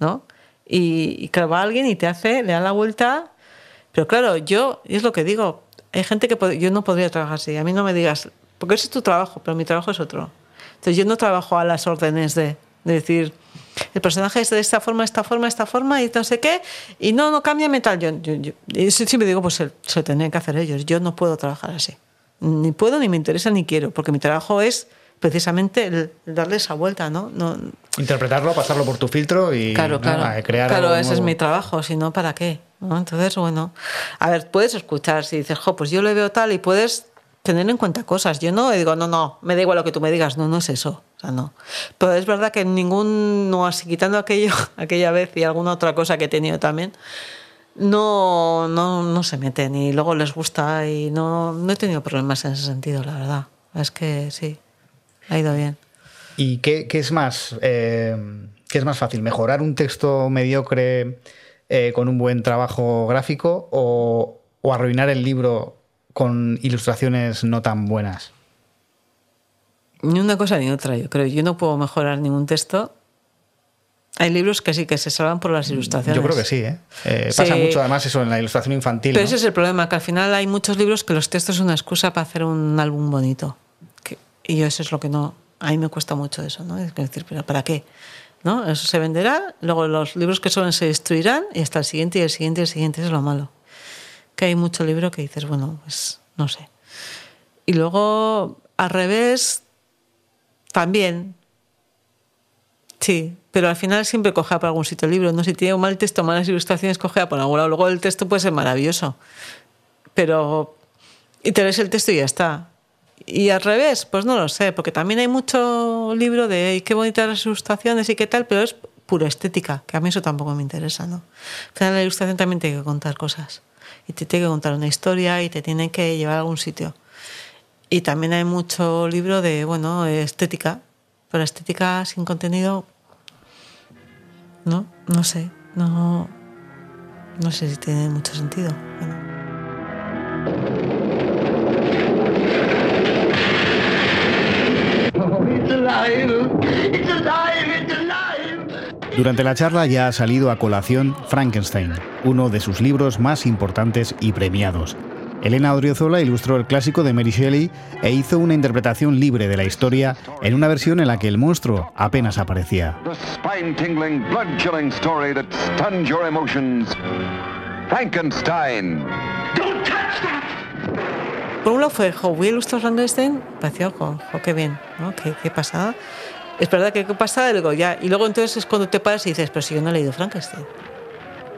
¿no? Y, y claro, va alguien y te hace, le da la vuelta, pero claro, yo, es lo que digo, hay gente que yo no podría trabajar así, a mí no me digas, porque ese es tu trabajo, pero mi trabajo es otro. Entonces yo no trabajo a las órdenes de, de decir, el personaje es de esta forma, esta forma, esta forma y no sé qué, y no, no cambia metal. Yo, yo, yo siempre digo, pues se, se lo tendrían que hacer ellos. Yo no puedo trabajar así. Ni puedo, ni me interesa, ni quiero, porque mi trabajo es precisamente el, darle esa vuelta, ¿no? no Interpretarlo, pasarlo por tu filtro y Claro, claro. crear claro, algo ese es mi trabajo, si no, ¿para qué? ¿No? Entonces, bueno, a ver, puedes escuchar si dices, jo, pues yo lo veo tal y puedes tener en cuenta cosas. Yo no digo, no, no, me da igual lo que tú me digas, no, no es eso. O sea, no. Pero es verdad que ningún, no, así quitando aquello, aquella vez y alguna otra cosa que he tenido también, no, no, no se meten y luego les gusta y no, no he tenido problemas en ese sentido, la verdad. Es que sí, ha ido bien. ¿Y qué, qué es más eh, qué es más fácil? ¿Mejorar un texto mediocre eh, con un buen trabajo gráfico o, o arruinar el libro con ilustraciones no tan buenas? Ni una cosa ni otra, yo creo. Yo no puedo mejorar ningún texto. Hay libros que sí que se salvan por las ilustraciones. Yo creo que sí, ¿eh? Eh, Pasa mucho además eso en la ilustración infantil. Pero ¿no? ese es el problema, que al final hay muchos libros que los textos son una excusa para hacer un álbum bonito. Que- y yo eso es lo que no... A mí me cuesta mucho eso, ¿no? Es decir, ¿pero para qué? ¿No? Eso se venderá, luego los libros que suelen se destruirán y hasta el siguiente y el siguiente y el siguiente. Eso es lo malo. Que hay mucho libro que dices, bueno, pues no sé. Y luego, al revés, también. Sí, pero al final siempre cogea por algún sitio el libro. No si tiene un mal texto, malas ilustraciones, cogea por algún lado. Luego el texto puede ser maravilloso. Pero. Y te lees el texto y ya está. Y al revés, pues no lo sé, porque también hay mucho libro de "Ay, qué bonitas las ilustraciones y qué tal, pero es pura estética, que a mí eso tampoco me interesa, ¿no? Al final la ilustración también tiene que contar cosas. Y te tiene que contar una historia y te tiene que llevar a algún sitio. Y también hay mucho libro de, bueno, estética. Pero estética sin contenido, no, no sé, no, no sé si tiene mucho sentido. Bueno. It's alive! It's alive! It's alive! Durante la charla ya ha salido a colación Frankenstein, uno de sus libros más importantes y premiados. Elena Odriozola ilustró el clásico de Mary Shelley e hizo una interpretación libre de la historia en una versión en la que el monstruo apenas aparecía. Frankenstein. Don't touch that! Por un lado fue, jo, voy a ilustrar Frankenstein, pareció, jo, jo, qué bien, ¿no? Qué, qué pasada. Es verdad que y luego ya. Y luego entonces es cuando te paras y dices, pero si yo no he leído Frankenstein.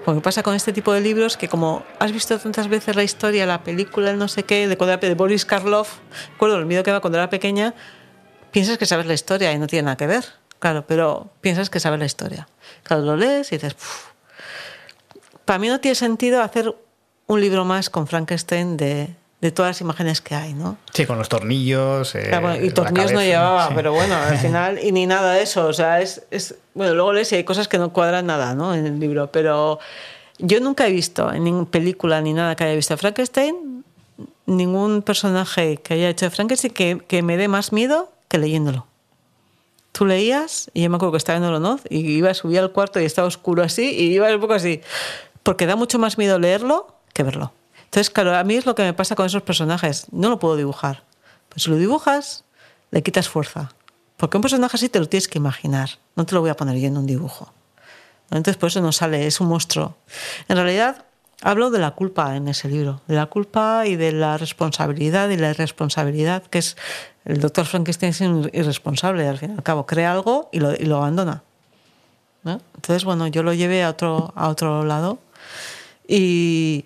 Porque pasa con este tipo de libros que como has visto tantas veces la historia, la película, el no sé qué, de, cuando era- de Boris Karloff, recuerdo el miedo que va cuando era pequeña, piensas que sabes la historia y no tiene nada que ver. Claro, pero piensas que sabes la historia. Claro, lo lees y dices, "Puf". para mí no tiene sentido hacer un libro más con Frankenstein de, de todas las imágenes que hay, ¿no? Sí, con los tornillos. eh, bueno, y tornillos no llevaba, sí. pero bueno, al final, y ni nada de eso. O sea, es, es. Bueno, luego lees y hay cosas que no cuadran nada, ¿no? En el libro. Pero yo nunca he visto en ninguna película ni nada que haya visto Frankenstein, ningún personaje que haya hecho Frankenstein que, que me dé más miedo que leyéndolo. Tú leías, y yo me acuerdo que estaba en Olonoz, y iba a subir al cuarto y estaba oscuro así, y iba un poco así. Porque da mucho más miedo leerlo que verlo. Entonces, claro, a mí es lo que me pasa con esos personajes. No lo puedo dibujar. Pues si lo dibujas, le quitas fuerza. Porque un personaje así te lo tienes que imaginar. No te lo voy a poner yo en un dibujo. Entonces, por eso no sale, es un monstruo. En realidad, hablo de la culpa en ese libro. De la culpa y de la responsabilidad y la irresponsabilidad, que es el doctor Frankenstein es irresponsable, al fin y al cabo. Crea algo y lo, y lo abandona. ¿no? Entonces, bueno, yo lo llevé a otro, a otro lado. Y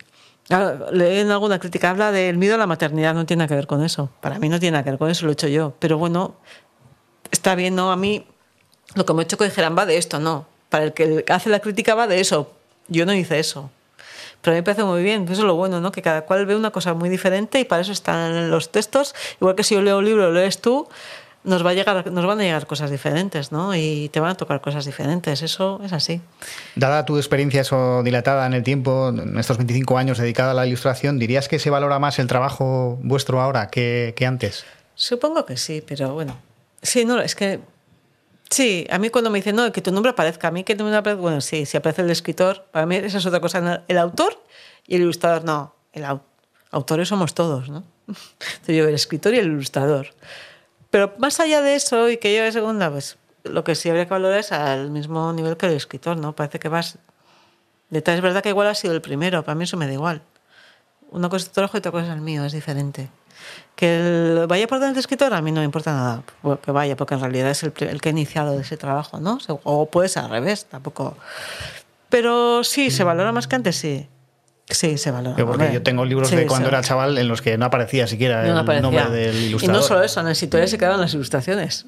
claro, leí en alguna crítica, habla del miedo a la maternidad, no tiene nada que ver con eso. Para mí no tiene nada que ver con eso, lo he hecho yo. Pero bueno, está bien, ¿no? A mí lo que me ha hecho que dijeran va de esto, no. Para el que hace la crítica va de eso. Yo no hice eso. Pero a mí me parece muy bien, eso es lo bueno, ¿no? Que cada cual ve una cosa muy diferente y para eso están los textos. Igual que si yo leo un libro, lo lees tú, nos, va a llegar, nos van a llegar cosas diferentes, ¿no? Y te van a tocar cosas diferentes, eso es así. Dada tu experiencia eso dilatada en el tiempo, en estos 25 años dedicada a la ilustración, ¿dirías que se valora más el trabajo vuestro ahora que, que antes? Supongo que sí, pero bueno. Sí, no, es que. Sí, a mí cuando me dicen, no, que tu nombre aparezca, a mí que tu nombre aparezca. Bueno, sí, si aparece el escritor, para mí esa es otra cosa. El autor y el ilustrador, no. El au- autores somos todos, ¿no? Entonces yo, el escritor y el ilustrador. Pero más allá de eso y que llegue segunda, pues lo que sí habría que valorar es al mismo nivel que el escritor, ¿no? Parece que vas... Detrás es verdad que igual ha sido el primero, para mí eso me da igual. Una cosa es tu trabajo y otra cosa es el mío, es diferente. Que el vaya por delante escritor a mí no me importa nada que vaya, porque en realidad es el, el que ha iniciado ese trabajo, ¿no? O puede ser al revés, tampoco. Pero sí, se valora más que antes, sí. Sí, se valora. Yo, porque yo tengo libros Sí, de cuando era chaval en los que no aparecía siquiera no el aparecía. nombre del Y ilustrador. no solo eso, en las historias se quedaban las ilustraciones.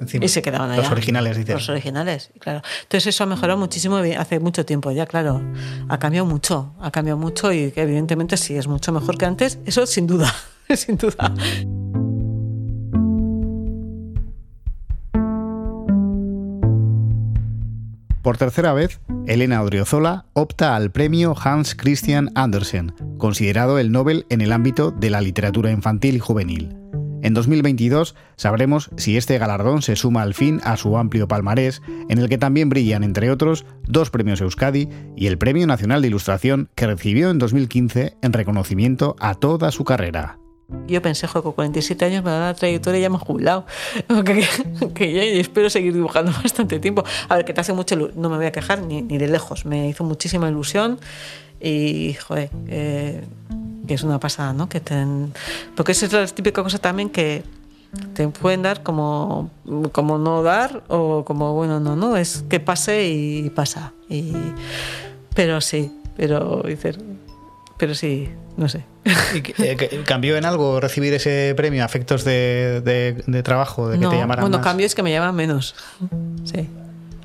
Encima. Y se quedaban allá. Los originales, dices. Los originales, claro. Entonces eso ha mejorado muchísimo hace mucho tiempo ya, claro. Ha cambiado mucho, ha cambiado mucho y que evidentemente sí es mucho mejor que antes. Eso sin duda, sin duda. Por tercera vez, Elena Odriozola opta al premio Hans Christian Andersen, considerado el Nobel en el ámbito de la literatura infantil y juvenil. En 2022 sabremos si este galardón se suma al fin a su amplio palmarés, en el que también brillan, entre otros, dos premios Euskadi y el Premio Nacional de Ilustración que recibió en 2015 en reconocimiento a toda su carrera. Yo pensé, jo, con 47 años me da la trayectoria y ya me he jubilado. Que, que ya espero seguir dibujando bastante tiempo. A ver, que te hace mucho, no me voy a quejar ni, ni de lejos. Me hizo muchísima ilusión y, joder, eh, que es una pasada, ¿no? Que porque esa es la típica cosa también que te pueden dar como, como no dar o como, bueno, no, no, es que pase y pasa. Y, pero sí, pero pero sí, no sé. ¿Y que- eh, ¿Cambió en algo recibir ese premio? ¿Afectos de, de- de trabajo? ¿De que no, te llamaran bueno, más? cambio es que me llaman menos. Sí.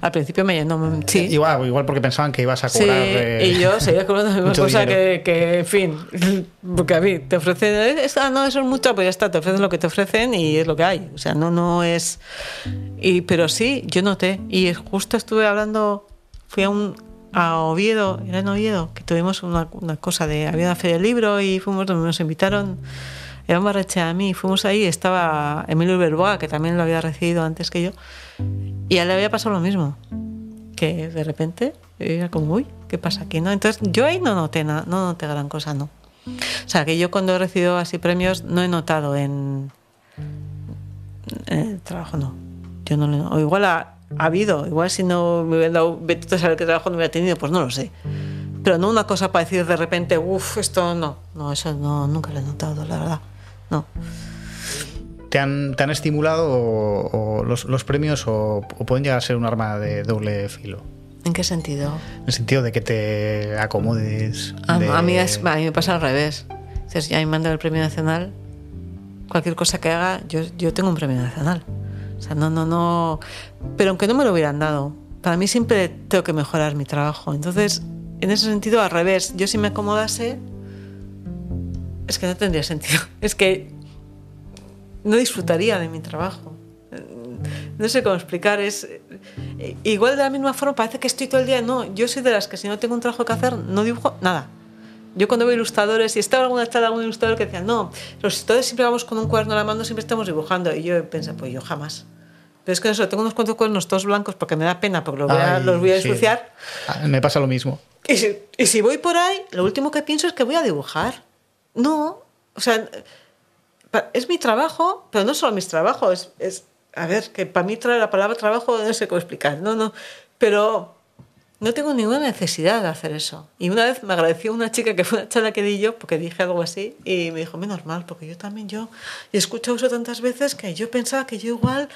Al principio me llaman. Sí. Igual, igual porque pensaban que ibas a Sí, cobrar. eh, y yo seguía cobrando la misma cosa que, que, en fin, porque a mí te ofrecen, ah, no, eso es mucho, pues ya está, te ofrecen lo que te ofrecen y es lo que hay. O sea, no, no es. Y, pero sí, yo noté, y justo estuve hablando, fui a un a Oviedo, era en Oviedo, que tuvimos una, una cosa de, había una feria del libro y fuimos, nos invitaron, Iván Barreche a mí, fuimos ahí, estaba Emilio Berboa, que también lo había recibido antes que yo, y a él le había pasado lo mismo que de repente era como, uy, ¿qué pasa aquí? ¿no? Entonces yo ahí no noté, na- no noté gran cosa, no. O sea, que yo cuando he recibido así premios no he notado en, en el trabajo, no. Yo no O igual ha, ha habido, igual si no me hubieran dado, a saber qué trabajo no hubiera tenido, pues no lo sé. Pero no una cosa para decir de repente, uff, esto no. No, eso no, nunca lo he notado, la verdad. No. ¿Te han, te han estimulado o, o los, los premios o, o pueden llegar a ser un arma de doble filo? ¿En qué sentido? En el sentido de que te acomodes. A, de- a mí es- a mí me pasa al revés. Dices, ya me mandan el premio nacional, cualquier cosa que haga, yo, yo tengo un premio nacional. O sea, no, no, no. Pero aunque no me lo hubieran dado, para mí siempre tengo que mejorar mi trabajo. Entonces, en ese sentido, al revés. Yo si me acomodase, es que no tendría sentido. Es que no disfrutaría de mi trabajo. No sé cómo explicar, es eh, igual de la misma forma, parece que estoy todo el día, no, yo soy de las que si no tengo un trabajo que hacer, no dibujo nada. Yo cuando veo ilustradores, y estaba alguna charla algún ilustrador que decía, no, los ilustradores siempre vamos con un cuaderno en la mano, siempre estamos dibujando. Y yo pensé, pues yo jamás. Pero es que eso, tengo unos cuantos cuadernos todos blancos porque me da pena, porque los voy a, Ay, los voy a sí. ensuciar. Ah, Me pasa lo mismo. Y si, y si voy por ahí, lo último que pienso es que voy a dibujar. No, o sea, es mi trabajo, pero no solo mis trabajos. Es, es- a ver, que para mí tra- la palabra trabajo no sé cómo explicar. No, no, pero no tengo ninguna necesidad de hacer eso. Y una vez me agradeció una chica que fue una charla que di yo, porque dije algo así, y me dijo, menos mal, porque yo también yo he escuchado eso tantas veces que yo pensaba que yo igual,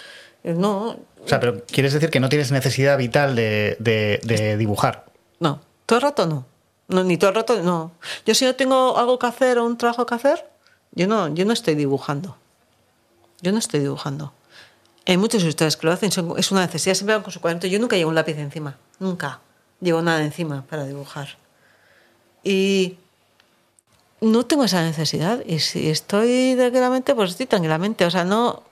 eh, no, O sea, pero quieres decir que no tienes necesidad vital de, de- de dibujar. No, todo el rato no. no. Ni todo el rato no. Yo si no tengo algo que hacer o un trabajo que hacer, yo no, yo no estoy dibujando. Yo no estoy dibujando. Hay muchos ilustradores que lo hacen, son- es una necesidad, siempre van con su cuaderno. Yo nunca llevo un lápiz encima, nunca llevo nada encima para dibujar. Y no tengo esa necesidad. Y si estoy tranquilamente, pues estoy tranquilamente. O sea, no,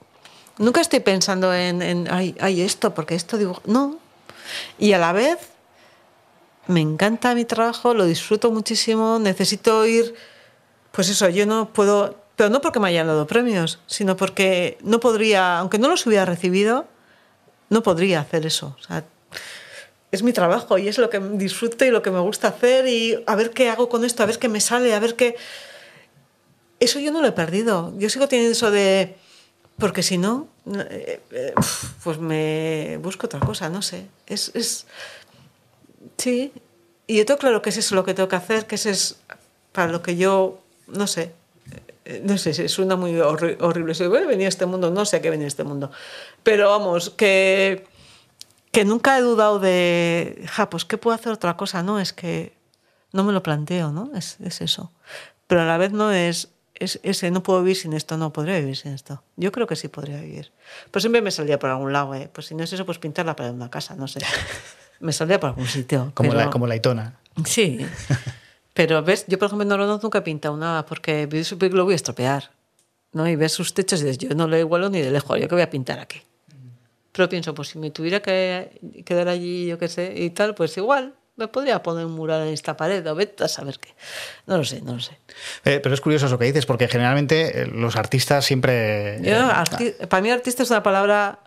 nunca estoy pensando en, en ay, ay, esto, porque esto dibujo. No. Y a la vez, me encanta mi trabajo, lo disfruto muchísimo, necesito ir, pues eso, yo no puedo, pero no porque me hayan dado premios, sino porque no podría, aunque no los hubiera recibido, no podría hacer eso. O sea, es mi trabajo y es lo que disfruto y lo que me gusta hacer y a ver qué hago con esto, a ver qué me sale, a ver qué... Eso yo no lo he perdido. Yo sigo teniendo eso de Porque si no, eh, eh, pues me busco otra cosa, no sé. Es, es... Sí. Y yo tengo claro que es eso lo que tengo que hacer, que ese es para lo que yo, no sé, eh, no sé, si suena muy horri- horrible. Si voy a venir a este mundo, no sé a qué venir a este mundo. Pero vamos, que, que nunca he dudado de, ja, pues ¿qué puedo hacer otra cosa? No, es que no me lo planteo, ¿no? Es, es eso. Pero a la vez no es, es ese, no puedo vivir sin esto, no, podría vivir sin esto. Yo creo que sí podría vivir. Pues siempre me salía por algún lado, ¿eh? Pues si no es eso, pues pintar la pared de una casa, no sé. Me salía por algún sitio. Como, pero- la, como la Itona. Sí. Pero ves, yo por ejemplo en Oronoz nunca he pintado nada porque lo voy a estropear. ¿no? Y ves sus techos y dices, yo no lo igualo ni de lejos, yo que voy a pintar aquí. Pero pienso, pues si me tuviera que quedar allí, yo qué sé, y tal, pues igual me podría poner un mural en esta pared o vete a saber qué. No lo sé, no lo sé. Eh, pero es curioso eso que dices, porque generalmente eh, los artistas siempre... Yo, eh, arti- para mí artista es una palabra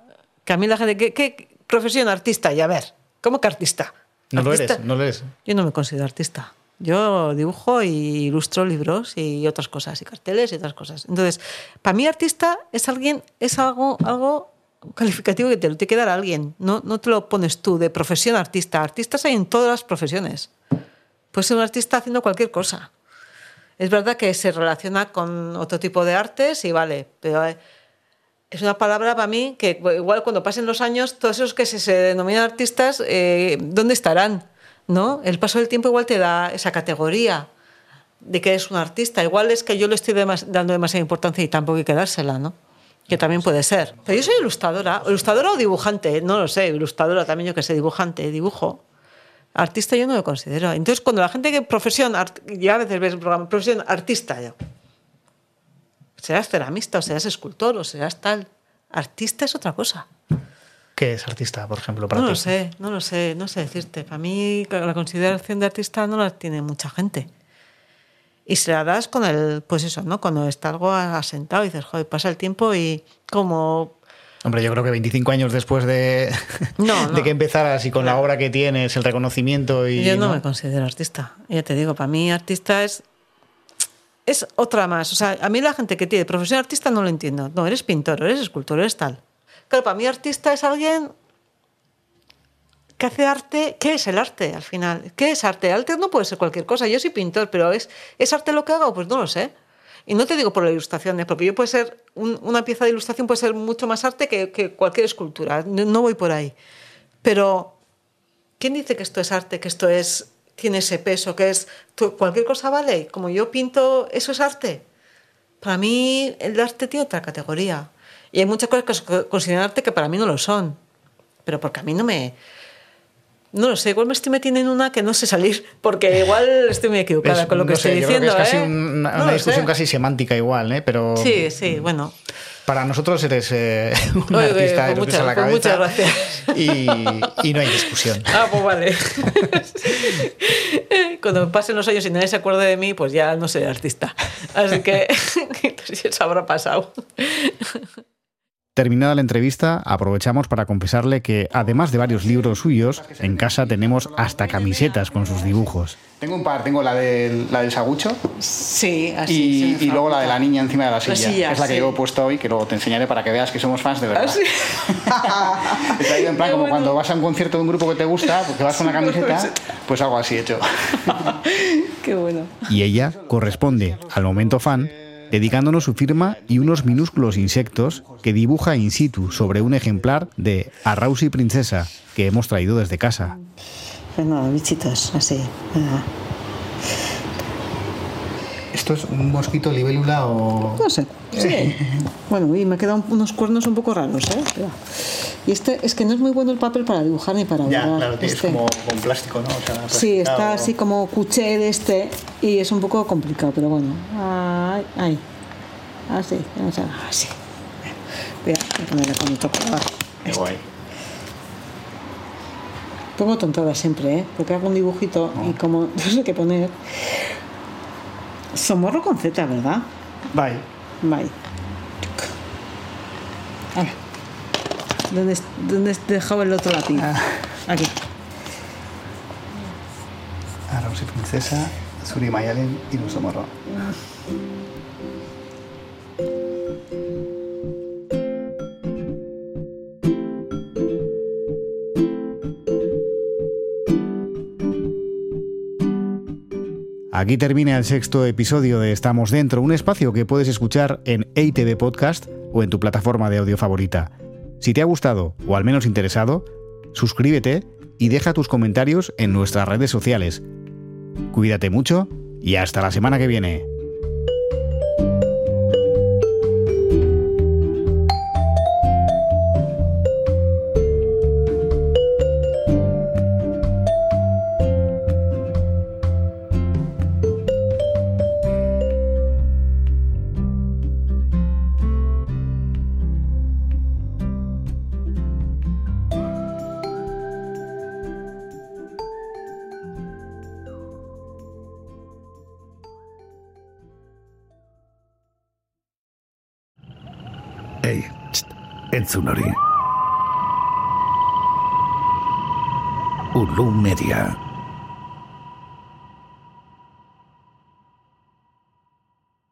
que a mí la gente, ¿qué, qué profesión artista? Y a ver, ¿cómo que artista? no lo eres, no lo eres. Yo no me considero artista. Yo dibujo y ilustro libros y otras cosas, y carteles y otras cosas. Entonces, para mí artista es alguien, es algo, algo calificativo que te lo tiene que dar alguien. No, no te lo pones tú de profesión artista. Artistas hay en todas las profesiones. Puedes ser un artista haciendo cualquier cosa. Es verdad que se relaciona con otro tipo de artes y vale, pero eh, es una palabra para mí que igual cuando pasen los años, todos esos que se, se denominan artistas, eh, ¿dónde estarán? ¿No? El paso del tiempo igual te da esa categoría de que eres un artista. Igual es que yo le estoy demas- dando demasiada importancia y tampoco hay que dársela, ¿no? Que también puede ser. Pero yo soy ilustradora, ilustradora o dibujante, no lo sé, ilustradora también yo que sé, dibujante, dibujo. Artista yo no lo considero. Entonces, cuando la gente que profesión, art- ya a veces ves el programa, profesión artista, yo, serás ceramista o serás escultor o serás tal. Artista es otra cosa. ¿Qué es artista, por ejemplo, para No ti? lo sé, no lo sé, no sé decirte. Para mí la consideración de artista no la tiene mucha gente. Y se la das con el, pues eso, ¿no? Cuando está algo asentado y dices, joder, pasa el tiempo y como... Hombre, yo creo que 25 años después de, No, no. de que empezaras y con la obra que tienes, el reconocimiento y... Yo no, ¿no? me considero artista. Ya te digo, para mí artista es... Es otra más. O sea, a mí la gente que tiene profesión artista no lo entiendo. No, eres pintor, eres escultor, eres tal. Claro, para mí artista es alguien que hace arte. ¿Qué es el arte al final? ¿Qué es arte? Arte no puede ser cualquier cosa. Yo soy pintor, pero ¿es, ¿es arte lo que hago? Pues no lo sé. Y no te digo por la ilustración, ¿eh? porque yo puede ser un- una pieza de ilustración puede ser mucho más arte que, que cualquier escultura. No, no voy por ahí. Pero ¿quién dice que esto es arte, que esto es tiene ese peso, que es cualquier cosa vale? Como yo pinto, eso es arte. Para mí el arte tiene otra categoría. Y hay muchas cosas que consideran arte que para mí no lo son. Pero porque a mí no me... No lo sé, igual me estoy metiendo en una que no sé salir, porque igual estoy muy equivocada Es- con lo que no sé, estoy yo creo que diciendo. es casi ¿eh? un- una, No una lo discusión sé. casi semántica igual, ¿eh? Pero Sí, sí, bueno. para nosotros eres eh, un Oye, artista de pues a la muchas- pues cabeza. muchas gracias. Y, y no hay discusión. Ah, pues vale. Cuando pasen los años y nadie se acuerde de mí, pues ya no seré artista. Así que eso habrá pasado. Terminada la entrevista, aprovechamos para confesarle que, además de varios libros suyos, en casa tenemos hasta camisetas con sus dibujos. Tengo un par, tengo la del, la del sagucho Sí, y, y luego la de la niña encima de la silla, silla, que es la que sí. yo he puesto hoy, que luego te enseñaré para que veas que somos fans de verdad. ¿Ah, sí? He traído en plan Qué como bueno. cuando vas a un concierto de un grupo que te gusta, porque vas con una camiseta, pues algo así hecho. Qué bueno. Y ella corresponde al momento fan, dedicándonos su firma y unos minúsculos insectos que dibuja in situ sobre un ejemplar de Arrausi Princesa que hemos traído desde casa. Pues nada, bichitos, así. ¿Esto es un mosquito libélula o...? No sé. Sí. Bueno, y me quedan unos cuernos un poco raros, ¿eh? Y este es que no es muy bueno el papel para dibujar ni para Ya, claro, es Este. como con plástico, ¿no? O sea, Sí, está así como cuché de este y es un poco complicado, pero bueno. Ay, ay. Así, vamos a así. Voy a ponerle con. Qué guay. Pongo tontadas siempre, ¿eh? Porque hago un dibujito y como no sé qué poner. Somorro con Z, ¿verdad? Bye. Bye. Ahora. ¿Dónde, ¿Dónde he dejado el otro lápiz? Aquí. Arrausi Princesa, Suri Mayalen y Nuso Morro. Aquí termina el sexto episodio de Estamos Dentro, un espacio que puedes escuchar en ATV Podcast o en tu plataforma de audio favorita. Si te ha gustado o al menos interesado, suscríbete y deja tus comentarios en nuestras redes sociales. Cuídate mucho y hasta la semana que viene. Entzun hori. Ulu Media.